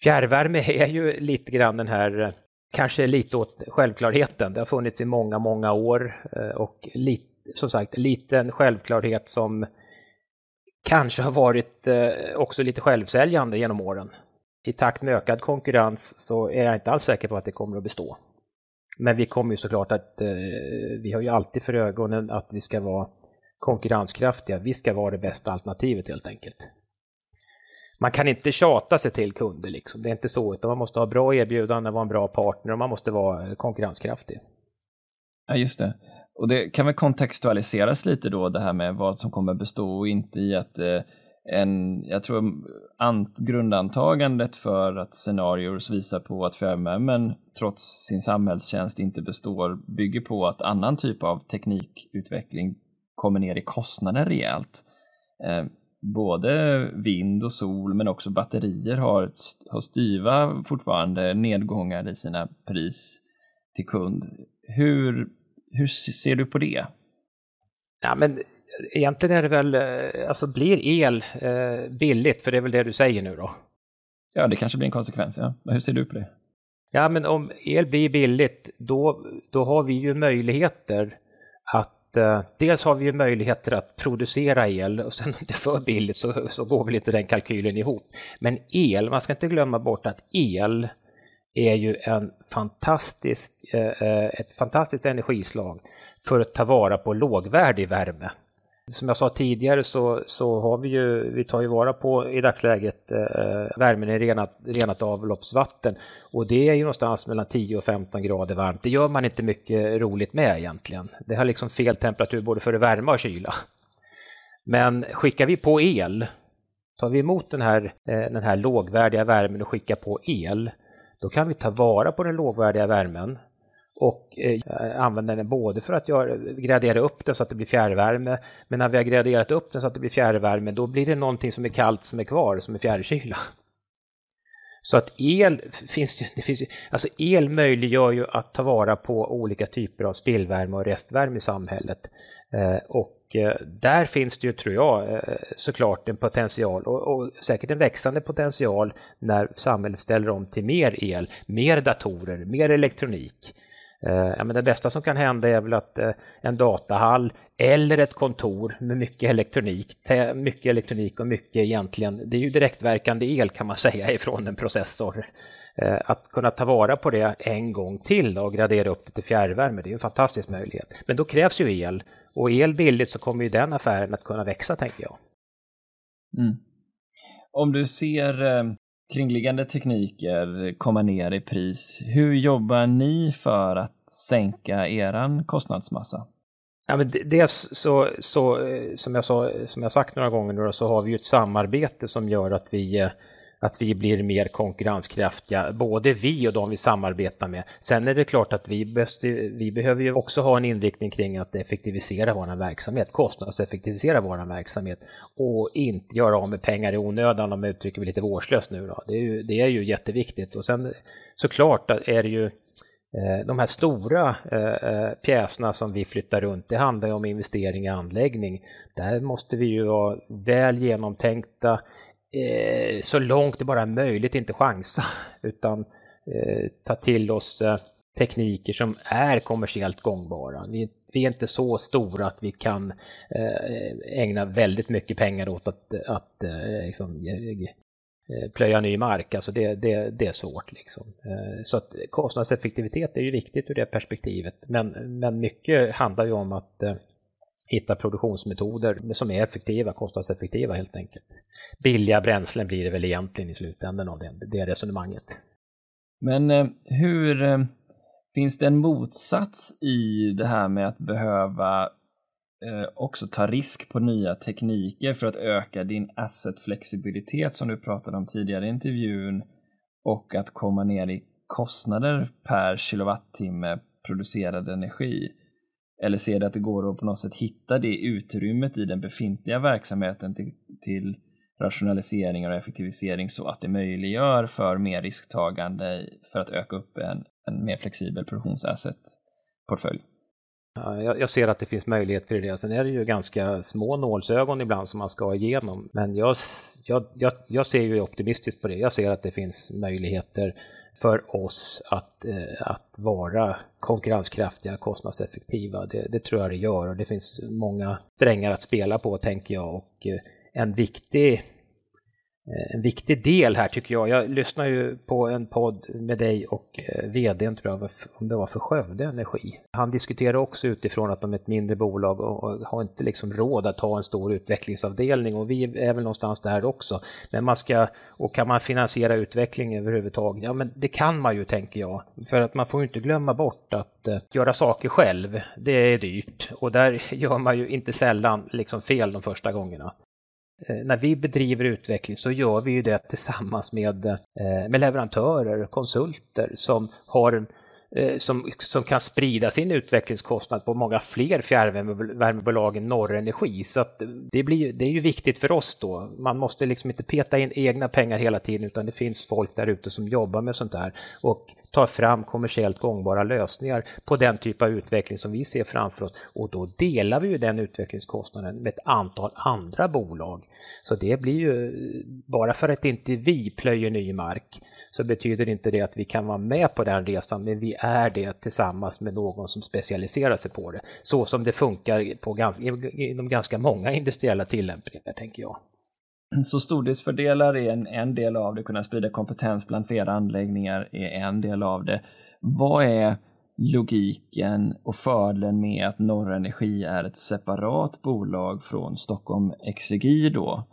Fjärrvärme är ju lite grann den här, kanske lite åt självklarheten. Det har funnits i många, många år eh, och lite, som sagt, liten självklarhet som kanske har varit eh, också lite självsäljande genom åren. I takt med ökad konkurrens så är jag inte alls säker på att det kommer att bestå. Men vi kommer ju såklart att, eh, vi har ju alltid för ögonen att vi ska vara konkurrenskraftiga. Vi ska vara det bästa alternativet helt enkelt. Man kan inte tjata sig till kunder liksom. Det är inte så, utan man måste ha bra erbjudanden, vara en bra partner och man måste vara eh, konkurrenskraftig. Ja, just det. Och det kan väl kontextualiseras lite då det här med vad som kommer bestå och inte i att eh, en, jag tror ant, grundantagandet för att scenarier visar på att fjärrvärmen trots sin samhällstjänst inte består bygger på att annan typ av teknikutveckling kommer ner i kostnaden rejält. Eh, både vind och sol men också batterier har, har styva fortfarande nedgångar i sina pris till kund. Hur hur ser du på det? Ja, men egentligen är det väl, eh, alltså blir el eh, billigt, för det är väl det du säger nu då? Ja, det kanske blir en konsekvens, ja. Men hur ser du på det? Ja, men om el blir billigt, då, då har vi ju möjligheter att eh, dels har vi ju möjligheter att producera el och sen om det är för billigt så, så går väl inte den kalkylen ihop. Men el, man ska inte glömma bort att el är ju en fantastisk, eh, eh, ett fantastiskt energislag för att ta vara på lågvärdig värme. Som jag sa tidigare så, så har vi ju, vi tar ju vara på i dagsläget eh, eh värmen i renat, renat avloppsvatten och det är ju någonstans mellan 10 och 15 grader varmt. Det gör man inte mycket roligt med egentligen. Det har liksom fel temperatur både för att värma och kyla. Men skickar vi på el, tar vi emot den här, eh, den här lågvärdiga värmen och skickar på el, då kan vi ta vara på den lågvärdiga värmen och eh, använda den både för att göra, gradera upp den så att det blir fjärrvärme, men när vi har graderat upp den så att det blir fjärrvärme, då blir det någonting som är kallt som är kvar, som är fjärrkyla. Så att el finns ju, det finns ju, alltså el möjliggör ju att ta vara på olika typer av spillvärme och restvärme i samhället. Eh, och och eh, där finns det ju, tror jag, eh, såklart en potential och, och, säkert en växande potential när samhället ställer om till mer el, mer datorer, mer elektronik. Eh, ja, men det bästa som kan hända är väl att en datahall eller ett kontor med mycket elektronik, mycket elektronik och mycket egentligen, det är ju direktverkande el kan man [laughs] säga ifrån en processor. Att kunna ta vara på det en gång till och gradera upp det till fjärrvärme, det är en fantastisk möjlighet. Men då krävs ju el och el billigt så kommer ju den affären att kunna växa tänker jag. Mm. Om du ser, eh, kringliggande tekniker komma ner i pris. Hur jobbar ni för att sänka eran kostnadsmassa? Ja, men dels så, så, eh, som jag, sa, som jag sagt några gånger nu så har vi ju ett samarbete som gör att vi eh, att vi blir mer konkurrenskraftiga, både vi och de vi samarbetar med. Sen är det klart att vi, behövs, vi behöver ju också ha en inriktning kring att effektivisera vår verksamhet, kostnadseffektivisera vår verksamhet och inte göra av med pengar i onödan om jag uttrycker mig lite vårdslöst nu. Då. Det, är ju, det är ju jätteviktigt och sen såklart är det ju eh, de här stora eh, eh, pjäserna som vi flyttar runt, det handlar ju om investering i anläggning. Där måste vi ju vara väl genomtänkta, eh, så långt det bara är möjligt inte chansa [laughs] utan eh, ta till oss eh, tekniker som är kommersiellt gångbara. Vi, vi, är inte så stora att vi kan eh, ägna väldigt mycket pengar åt att, att eh, liksom, eh, plöja ny mark. Alltså det, det, det är svårt. Liksom. Så att kostnadseffektivitet är ju viktigt ur det perspektivet. Men, men mycket handlar ju om att hitta produktionsmetoder som är effektiva, kostnadseffektiva helt enkelt. Billiga bränslen blir det väl egentligen i slutändan av det, det resonemanget. Men eh, hur eh, finns det en motsats i det här med att behöva eh, också ta risk på nya tekniker för att öka din asset-flexibilitet som du pratade om tidigare i intervjun och att komma ner i kostnader per kilowattimme producerad energi? Eller ser du att det går att på något sätt hitta det utrymmet i den befintliga verksamheten till, till rationalisering och effektivisering så att det möjliggör för mer risktagande för att öka upp en, en mer flexibel produktionsasset-portfölj? Jag ser att det finns möjligheter i det. Sen är det ju ganska små nålsögon ibland som man ska igenom. Men jag, jag, jag, jag ser ju optimistiskt på det. Jag ser att det finns möjligheter för oss att, eh, att vara konkurrenskraftiga, kostnadseffektiva. Det, det, tror jag det gör och det finns många strängar att spela på tänker jag och eh, en viktig Eh, en viktig del här tycker jag. Jag lyssnar ju på en podd med dig och eh, vdn tror jag, om det var för Skövde Energi. Han diskuterar också utifrån att de är ett mindre bolag och har inte liksom råd att ha en stor utvecklingsavdelning och vi är väl någonstans där också. Men man ska, och kan man finansiera utveckling överhuvudtaget? Ja men det kan man ju tänker jag. För att man får ju inte glömma bort att eh, göra saker själv, det är dyrt och där [laughs] gör man ju inte sällan liksom fel de första gångerna. Eh, när vi bedriver utveckling så gör vi ju det tillsammans med, eh, med leverantörer, konsulter som har eh, som, som kan sprida sin utvecklingskostnad på många fler fjärrvärmebolag än Norrenergi. Så att det, blir, det är ju viktigt för oss då. Man måste liksom inte peta in egna pengar hela tiden utan det finns folk där ute som jobbar med sånt där. Och tar fram kommersiellt gångbara lösningar på den typ av utveckling som vi ser framför oss. Och då delar vi ju den utvecklingskostnaden med ett antal andra bolag. Så det blir ju, bara för att inte vi plöjer ny mark så betyder inte det att vi kan vara med på den resan, men vi är det tillsammans med någon som specialiserar sig på det. Så som det funkar på ganska, inom ganska många industriella tillämpningar, tänker jag. Så stordriftsfördelar är en, en del av det, kunna sprida kompetens bland flera anläggningar är en del av det. Vad är logiken och fördelen med att Norra Energi är ett separat bolag från Stockholm Exergi då?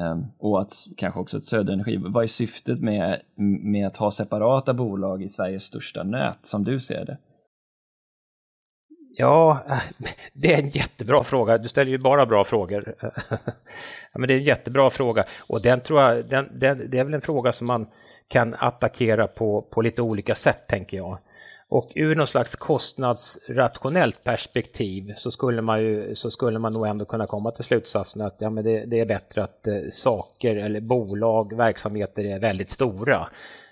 Ehm, och att kanske också ett Söderenergi. Vad är syftet med, med att ha separata bolag i Sveriges största nät som du ser det? Ja, [laughs] det är en jättebra fråga. Du ställer ju bara bra frågor. [laughs] ja, men det är en jättebra fråga och den tror jag, den, den, det är väl en fråga som man kan attackera på, på lite olika sätt tänker jag. Och ur någon slags kostnadsrationellt perspektiv så skulle man, ju, så skulle man nog ändå kunna komma till slutsatsen att ja, men det, det är bättre att eh, saker eller bolag, verksamheter är väldigt stora.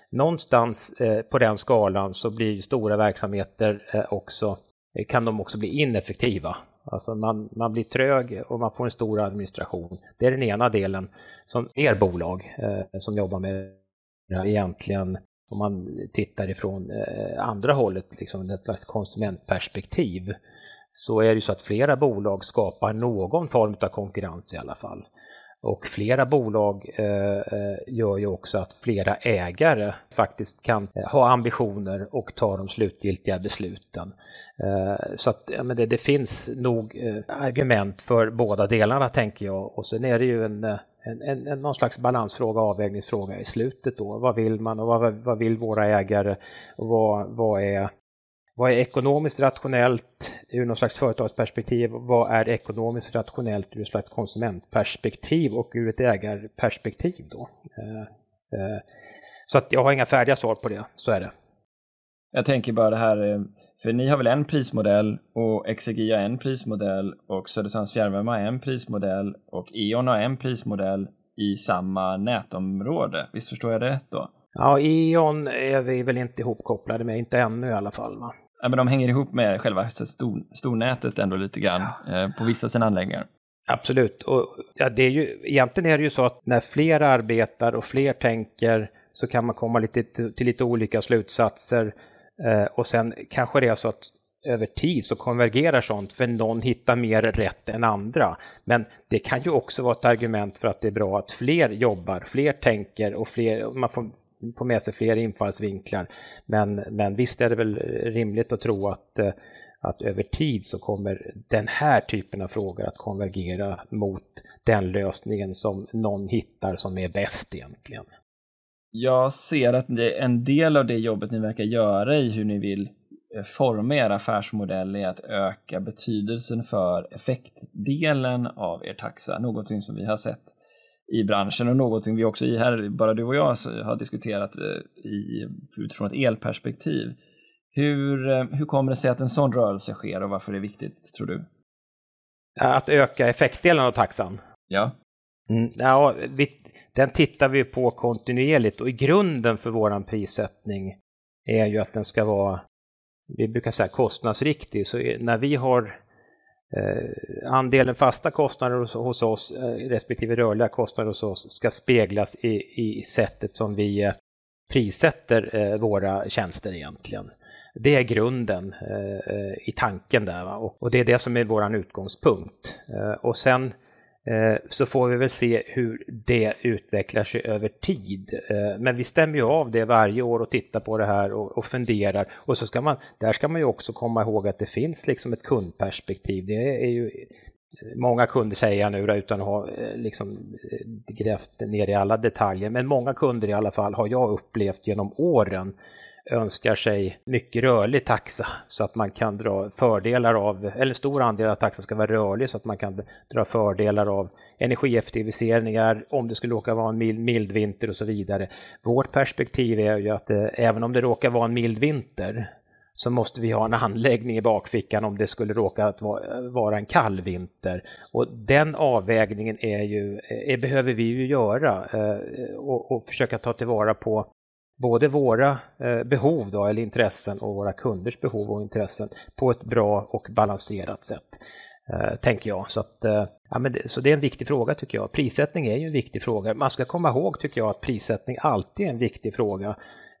Någonstans eh, på den skalan så blir stora verksamheter eh, också Eh, kan de också bli ineffektiva. Alltså man, man blir trög och man får en stor administration. Det är den ena delen som er bolag eh, som jobbar med egentligen om man tittar ifrån eh, andra hållet, liksom ett slags konsumentperspektiv, så är det ju så att flera bolag skapar någon form av konkurrens i alla fall. Och flera bolag eh, eh, gör ju också att flera ägare faktiskt kan eh, ha ambitioner och ta de slutgiltiga besluten. Eh, så att ja, men det, det finns nog eh, argument för båda delarna tänker jag. Och sen är det ju en, eh, en, en, en, någon slags balansfråga, avvägningsfråga i slutet då. Vad vill man och vad, vad vill våra ägare? Och vad, vad, är, vad är ekonomiskt rationellt ur någon slags företagsperspektiv? Vad är ekonomiskt rationellt ur ett slags konsumentperspektiv och ur ett ägarperspektiv då? Eh, eh, så att jag har inga färdiga svar på det, så är det. Jag tänker bara det här, eh, för ni har väl en prismodell och Exegi har en prismodell och Södertörns fjärrvärme har en prismodell och E.ON har en prismodell i samma nätområde. Visst förstår jag det rätt då? Ja, E.ON är vi väl inte ihopkopplade med, inte ännu i alla fall. Va? Ja, men de hänger ihop med själva stor, stornätet ändå lite grann eh, på vissa sina anläggningar. Absolut, och ja, det är ju, egentligen är det ju så att när fler arbetar och fler tänker så kan man komma lite, till lite olika slutsatser. Eh, och sen kanske det är så att över tid så konvergerar sånt för någon hittar mer rätt än andra. Men det kan ju också vara ett argument för att det är bra att fler jobbar, fler tänker och fler, man får, får med sig fler infallsvinklar. Men, men visst är det väl rimligt att tro att, eh, att över tid så kommer den här typen av frågor att konvergera mot den lösningen som någon hittar som är bäst egentligen. Jag ser att en del av det jobbet ni verkar göra i hur ni vill eh, forma er affärsmodell är att öka betydelsen för effektdelen av er taxa, någonting som vi har sett i branschen och någonting vi också i här, bara du och jag, har diskuterat eh, i, utifrån ett elperspektiv. Hur, eh, hur kommer det sig att en sån rörelse sker och varför är det viktigt, tror du? Att öka effektdelen av taxan? Ja. Mm, ja, vi, den tittar vi på kontinuerligt och i grunden för våran prissättning är ju att den ska vara, vi brukar säga kostnadsriktig. Så när vi har Eh, andelen fasta kostnader hos, hos oss eh, respektive rörliga kostnader hos oss ska speglas i, i sättet som vi eh, prissätter eh, våra tjänster egentligen. Det är grunden eh, eh i tanken där och, och, det är det som är vår utgångspunkt. Eh, och sen Eh, Eh, så får vi väl se hur det utvecklar sig över tid. Eh, men vi stämmer ju av det varje år och tittar på det här och, och funderar. Och så ska man, där ska man ju också komma ihåg att det finns liksom ett kundperspektiv. Det är ju eh, Många kunder säger jag nu utan att ha liksom grävt ner i alla detaljer, men många kunder i alla fall har jag upplevt genom åren önskar sig mycket rörlig taxa så att man kan dra fördelar av, eller stor andel av taxan ska vara rörlig så att man kan dra fördelar av energieffektiviseringar om det skulle råka vara en mild, mild vinter och så vidare. Vårt perspektiv är ju att eh, även om det råkar vara en mild vinter så måste vi ha en anläggning i bakfickan om det skulle råka att vara en kall vinter. Och den avvägningen är ju, är, behöver vi ju göra eh, och, och, försöka ta tillvara på både våra eh, behov då, eller intressen och våra kunders behov och intressen på ett bra och balanserat sätt. Eh, tänker jag. Så, att, eh, ja, men det, så det är en viktig fråga tycker jag. Prissättning är ju en viktig fråga. Man ska komma ihåg tycker jag att prissättning alltid är en viktig fråga.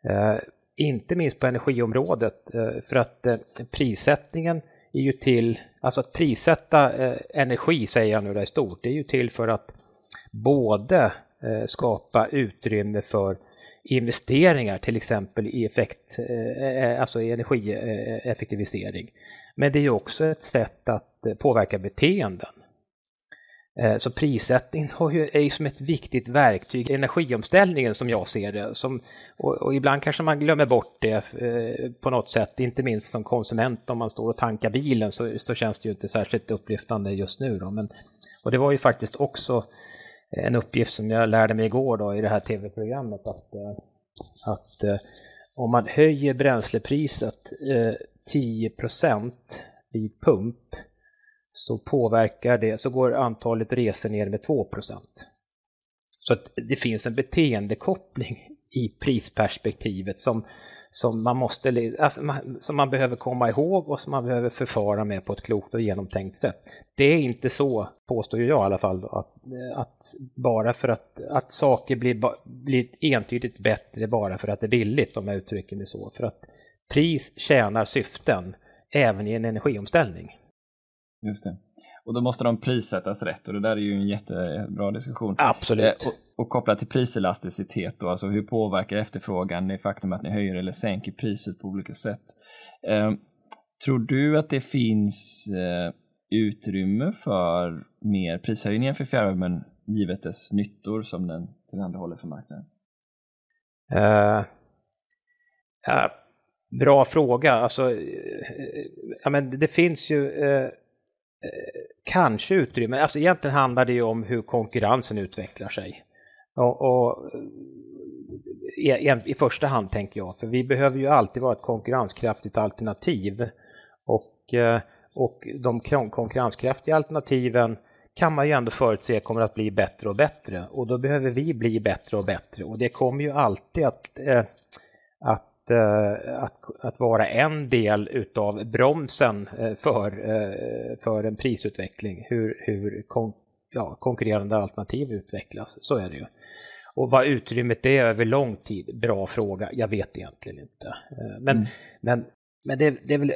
Eh, inte minst på energiområdet. Eh, för att eh, prissättningen är ju till, alltså att prissätta energi säger jag nu där i stort, det är ju till för att både skapa utrymme för investeringar, till exempel i effekt, eh, eh, alltså i energieffektivisering. Men det är också ett sätt att eh, påverka beteenden. Så prissättning är ju som ett viktigt verktyg i energiomställningen som jag ser det. Som, och, och, ibland kanske man glömmer bort det på något sätt, inte minst som konsument om man står och tankar bilen så, så känns det ju inte särskilt upplyftande just nu. Då. Men, och det var ju faktiskt också en uppgift som jag lärde mig igår då i det här tv-programmet att, eh, att eh, om man höjer bränslepriset eh, 10 vid pump så påverkar det, så går antalet resor ner med 2% Så att det finns en beteendekoppling i prisperspektivet som som man, måste, alltså, som man behöver komma ihåg och som man behöver förfara med på ett klokt och genomtänkt sätt. Det är inte så, påstår jag i alla fall, att, att bara för att, att saker blir, blir entydigt bättre bara för att det är billigt, om jag uttrycker mig så. För att pris tjänar syften även i en energiomställning. Just det. Och då måste de prissättas rätt och det där är ju en jättebra diskussion. Absolut. Eh, och, och kopplat till priselasticitet då, alltså hur påverkar efterfrågan det faktum att ni höjer eller sänker priset på olika sätt? Eh, tror du att det finns eh, utrymme för mer prishöjningar för fjärrvärmen givet dess nyttor som den tillhandahåller för marknaden? Uh, ja, bra fråga. Alltså, uh, ja, men det finns ju uh, kanske utrymme. Alltså, egentligen handlar det ju om hur konkurrensen utvecklar sig. Och, och eh, e, i, i, första hand tänker jag, för vi behöver ju alltid vara ett konkurrenskraftigt alternativ. Och, eh, och de konkurrenskraftiga alternativen kan man ju ändå förutse kommer att bli bättre och bättre och då behöver vi bli bättre och bättre och det kommer ju alltid att, eh, att att, eh, att, att, vara en del utav bromsen eh, för, för en prisutveckling, hur, hur kon, ja, konkurrerande alternativ utvecklas, så är det ju. Och vad utrymmet är över lång tid, bra fråga, jag vet egentligen inte. Men, mm. men, men det, det är väl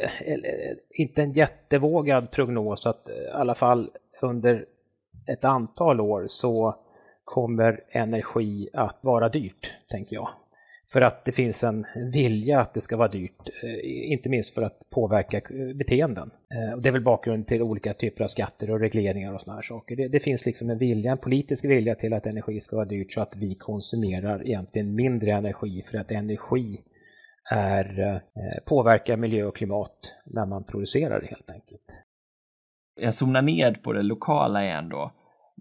inte en jättevågad prognos att i alla fall under ett antal år så kommer energi att vara dyrt, tänker jag. För att det finns en vilja att det ska vara dyrt, eh, inte minst för att påverka eh, beteenden. Eh, och det är väl bakgrunden till olika typer av skatter och regleringar och sådana här saker. Det, det, finns liksom en vilja, en politisk vilja till att energi ska vara dyrt så att vi konsumerar egentligen mindre energi för att energi är, påverkar miljö och klimat när man producerar det helt enkelt jag zonar ner på det lokala igen då.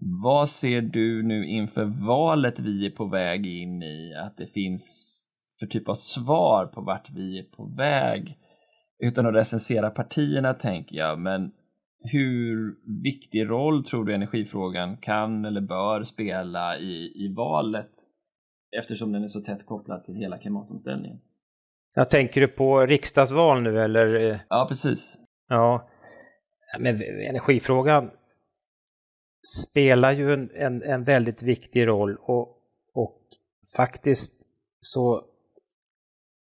Vad ser du nu inför valet vi är på väg in i att det finns för typ av svar på vart vi är på väg? Utan att recensera partierna tänker jag, men hur viktig roll tror du energifrågan kan eller bör spela i, i valet eftersom den är så tätt kopplad till hela klimatomställningen? Jag tänker du på riksdagsval nu eller? Ja, precis. Ja, men energifrågan spelar ju en, en, en väldigt viktig roll och, och faktiskt så,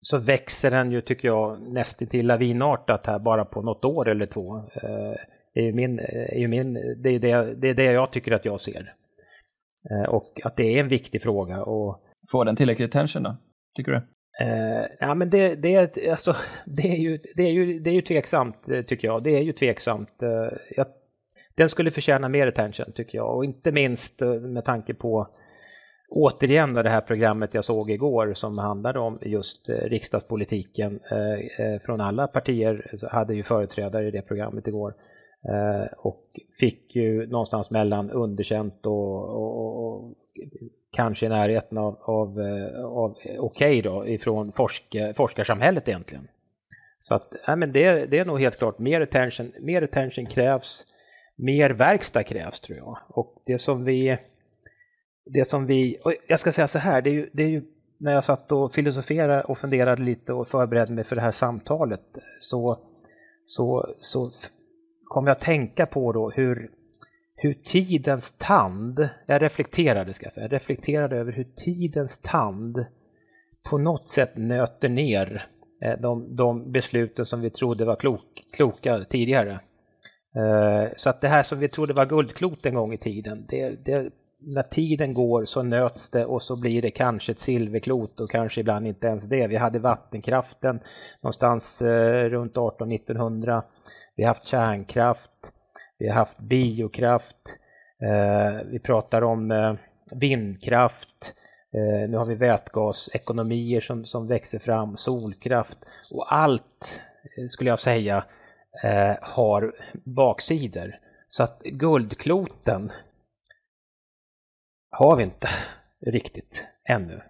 så växer den ju, tycker jag, nästintill lavinartat här bara på något år eller två. Eh, det är min, är ju min, det, är det, det är det jag tycker att jag ser. Eh, och att det är en viktig fråga. Och, Får den tillräcklig attention då, tycker du? Eh, ja, men det, det, alltså, det, är ju, det, är ju, det är ju tveksamt, eh, tycker jag. Det är ju tveksamt. Eh, jag, den skulle förtjäna mer attention, tycker jag. Och inte minst eh, med tanke på återigen det här programmet jag såg igår som handlade om just eh, riksdagspolitiken. Eh, från alla partier hade ju företrädare i det programmet igår. Och fick ju någonstans mellan underkänt och, och, och kanske i närheten av, av, av okej okay då ifrån forsk, forskarsamhället egentligen. Så att nej men det, det är nog helt klart mer attention, mer attention krävs, mer verkstad krävs tror jag. Och det som vi, det som vi, och jag ska säga så här, det är ju, det är ju när jag satt och filosoferade och funderade lite och förberedde mig för det här samtalet så, så, så kom jag att tänka på då hur hur tidens tand, jag reflekterade ska jag säga, reflekterade över hur tidens tand på något sätt nöter ner eh, de, de besluten som vi trodde var klok, kloka tidigare. Eh, så att det här som vi trodde var guldklot en gång i tiden, det, det, när tiden går så nöts det och så blir det kanske ett silverklot och kanske ibland inte ens det. Vi hade vattenkraften någonstans eh, runt 1800-1900. Vi har haft kärnkraft. Vi har haft biokraft, eh, vi pratar om vindkraft, nu har vi vätgasekonomier som, som växer fram, solkraft och allt skulle jag säga Eh, har baksidor. Så att guldkloten har vi inte [laughs] riktigt ännu.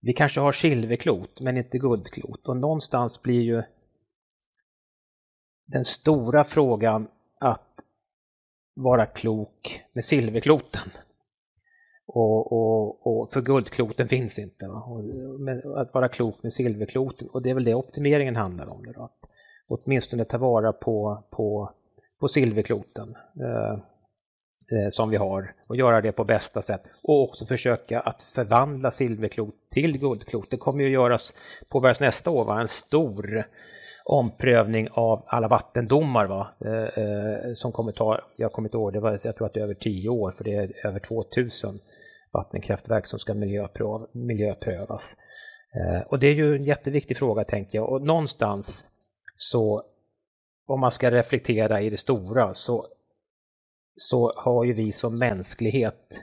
Vi kanske har silverklot men inte guldklot och någonstans blir ju den stora frågan att vara klok med silverkloten. Och, och, och för guldkloten finns inte. Och, att vara klok med silverkloten. Och det är väl det optimeringen handlar om. Då. Åtminstone ta vara på, på, på silverkloten eh, eh, som vi har och göra det på bästa sätt. Och också försöka att förvandla silverklot till guldklot. Det kommer ju göras, påbörjas nästa år, va? en stor omprövning av alla vattendomar va? Eh, eh, som kommer ta, jag kommer inte ihåg, det var, jag tror att det är över tio år för det är över 2000 vattenkraftverk som ska miljöpröv, miljöprövas. Eh, och det är ju en jätteviktig fråga tänker jag och någonstans så om man ska reflektera i det stora så, så har ju vi som mänsklighet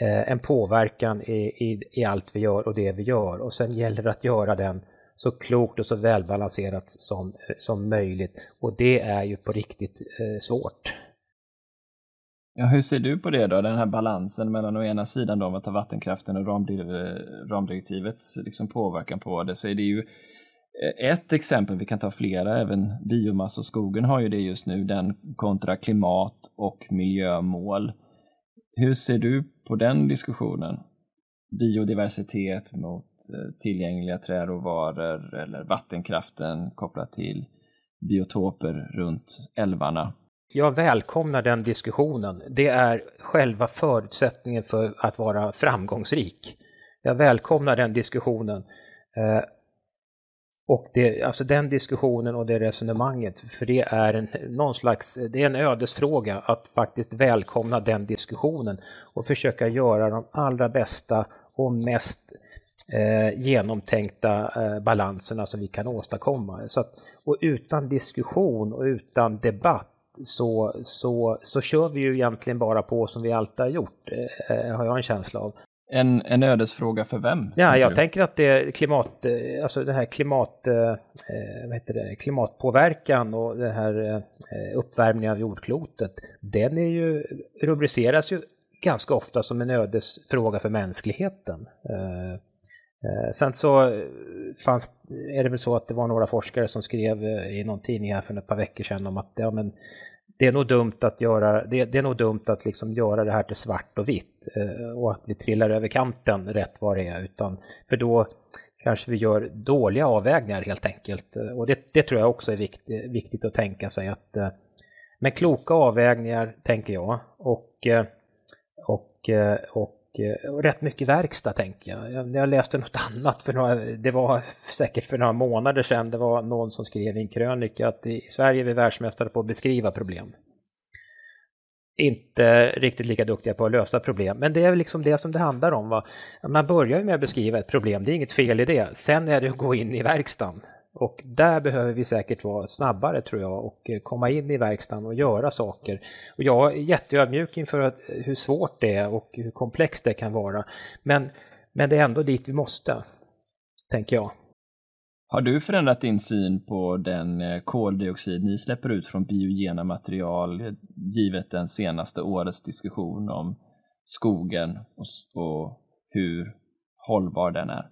eh, en påverkan i, i, i allt vi gör och det vi gör. Och sen gäller det att göra den så klokt och så välbalanserat som, som möjligt. Och det är ju på riktigt eh, svårt. Ja, hur ser du på det då, den här balansen mellan å ena sidan då, att ta vattenkraften och eh, ramdirektivets liksom påverkan på det, så är det ju Eh, ett exempel, vi kan ta flera, även biomassa och skogen har ju det just nu, den kontra klimat och miljömål. Hur ser du på den diskussionen? Biodiversitet mot eh, tillgängliga träråvaror eller vattenkraften kopplat till biotoper runt älvarna. Jag välkomnar den diskussionen. Det är själva förutsättningen för att vara framgångsrik. Jag välkomnar den diskussionen. Eh, och det, alltså den diskussionen och det resonemanget, för det är en, någon slags, det är en ödesfråga att faktiskt välkomna den diskussionen och försöka göra de allra bästa och mest eh, genomtänkta eh, balanserna som vi kan åstadkomma. Så att, och utan diskussion och utan debatt så, så, så kör vi ju egentligen bara på som vi alltid har gjort, eh, eh har jag en känsla av. En, en ödesfråga för vem? Ja, jag du? tänker att det klimat, eh, alltså det här klimat, eh, vad heter det, klimatpåverkan och den här uppvärmningen av jordklotet, den är ju, rubriceras ju ganska ofta som en ödesfråga för mänskligheten. Sen så fanns, är det väl så att det var några forskare som skrev i någon tidning här för ett par veckor sedan om att ja, men det är nog dumt att göra, det, det, är nog dumt att liksom göra det här till svart och vitt eh, och att vi trillar över kanten rätt vad det är, utan för då kanske vi gör dåliga avvägningar helt enkelt. Och det, det tror jag också är vikt, viktigt att tänka sig att eh, med kloka avvägningar, tänker jag, och, eh, och, eh, och och rätt mycket verkstad tänker jag. jag. Jag läste något annat, för några, det var säkert för några månader sedan, det var någon som skrev i en krönika att i Sverige är vi världsmästare på att beskriva problem. Inte riktigt lika duktiga på att lösa problem, men det är liksom det som det handlar om. Va? Man börjar med att beskriva ett problem, det är inget fel i det. Sen är det att gå in i verkstaden och där behöver vi säkert vara snabbare tror jag och eh, komma in i verkstaden och göra saker. Och jag är jätteödmjuk inför hur svårt det är och hur komplext det kan vara. Men, men det är ändå dit vi måste, tänker jag. Har du förändrat din syn på den eh, koldioxid ni släpper ut från biogena material givet den senaste årets diskussion om skogen och, och hur hållbar den är?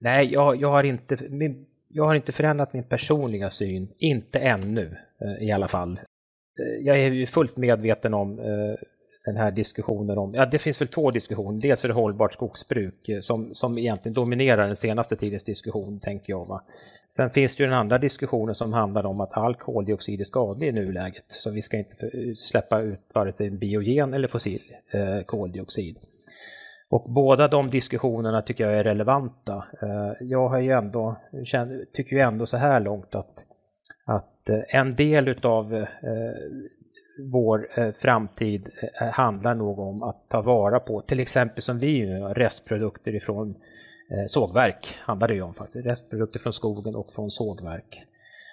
Nej, jag, jag har inte, min jag har inte förändrat min personliga syn, inte ännu eh, i alla fall. Eh, jag är ju fullt medveten om eh, den här diskussionen om, ja det finns väl två diskussioner, dels är det hållbart skogsbruk som, som egentligen dominerar den senaste tidens diskussion, tänker jag. Va? Sen finns det ju den andra diskussionen som handlar om att all koldioxid är skadlig i nuläget, så vi ska inte släppa ut vare sig biogen eller fossil eh, koldioxid. Och båda de diskussionerna tycker jag är relevanta. Eh, jag har ju ändå, tycker ju ändå så här långt att, att eh, en del utav eh, vår framtid handlar nog om att ta vara på, till exempel som vi gör, restprodukter ifrån sågverk handlar det ju om faktiskt. Restprodukter från skogen och från sågverk.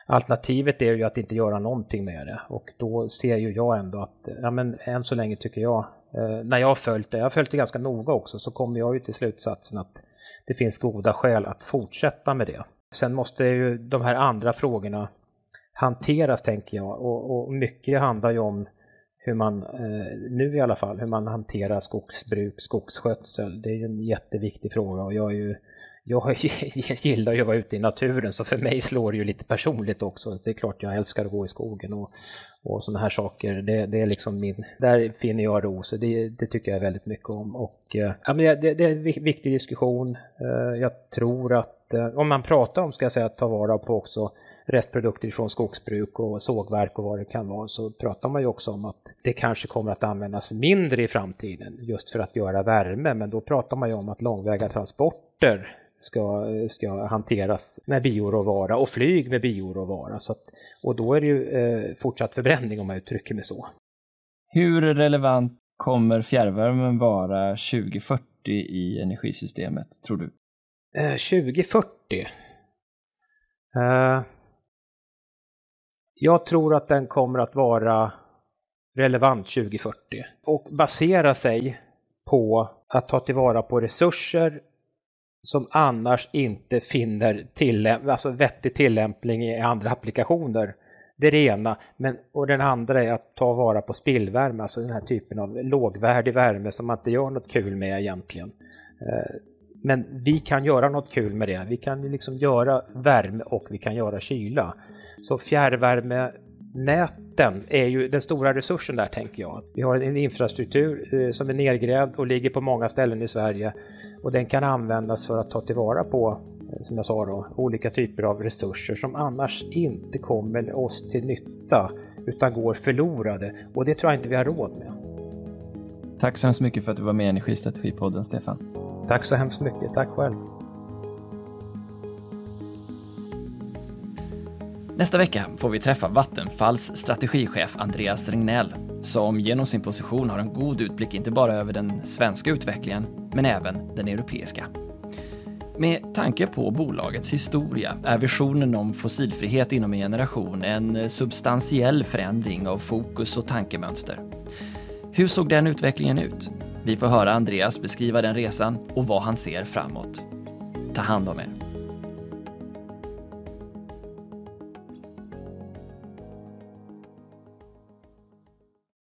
Alternativet är ju att inte göra någonting med det och då ser ju jag ändå att, ja men än så länge tycker jag Eh, när jag har följt det, jag har följt det ganska noga också, så kommer jag ju till slutsatsen att det finns goda skäl att fortsätta med det. Sen måste ju de här andra frågorna hanteras tänker jag och, och mycket handlar ju om hur man, eh, nu i alla fall, hur man hanterar skogsbruk, skogsskötsel. Det är ju en jätteviktig fråga och jag är ju jag [laughs] gillar ju att vara ute i naturen så för mig slår det ju lite personligt också. Det är klart jag älskar att gå i skogen och, och sådana här saker. Det, det, är liksom min, där finner jag ro, så det, det tycker jag väldigt mycket om. Och, eh, ja, men det, det är en viktig diskussion. Eh, jag tror att eh, om man pratar om, ska jag säga, att ta vara på också restprodukter från skogsbruk och sågverk och vad det kan vara så pratar man ju också om att det kanske kommer att användas mindre i framtiden just för att göra värme men då pratar man ju om att långväga transporter ska, ska hanteras med bioråvara och flyg med bioråvara. Så att, och då är det ju eh, fortsatt förbränning om man uttrycker mig så. Hur relevant kommer fjärrvärmen vara 2040 i energisystemet, tror du? Eh, 2040? Eh, jag tror att den kommer att vara relevant 2040 och basera sig på att ta tillvara på resurser som annars inte finner tillämp alltså vettig tillämpning i andra applikationer. Det är det ena. Men, och den andra är att ta vara på spillvärme, alltså den här typen av lågvärdig värme som man inte gör något kul med egentligen. Eh, men vi kan göra något kul med det. Vi kan liksom göra värme och vi kan göra kyla. Så fjärrvärmenäten är ju den stora resursen där tänker jag. Vi har en infrastruktur eh, som är nedgrävd och ligger på många ställen i Sverige och den kan användas för att ta tillvara på, eh, som jag sa då, olika typer av resurser som annars inte kommer oss till nytta utan går förlorade och det tror jag inte vi har råd med. Tack så hemskt mycket för att du var med i Energistrategipodden, Stefan. Tack så hemskt mycket. Tack själv. Nästa vecka får vi träffa Vattenfalls strategichef Andreas Regnell som genom sin position har en god utblick inte bara över den svenska utvecklingen men även den europeiska. Med tanke på bolagets historia är visionen om fossilfrihet inom en generation en substantiell förändring av fokus och tankemönster. Hur såg den utvecklingen ut? Vi får höra Andreas beskriva den resan och vad han ser framåt. Ta hand om er.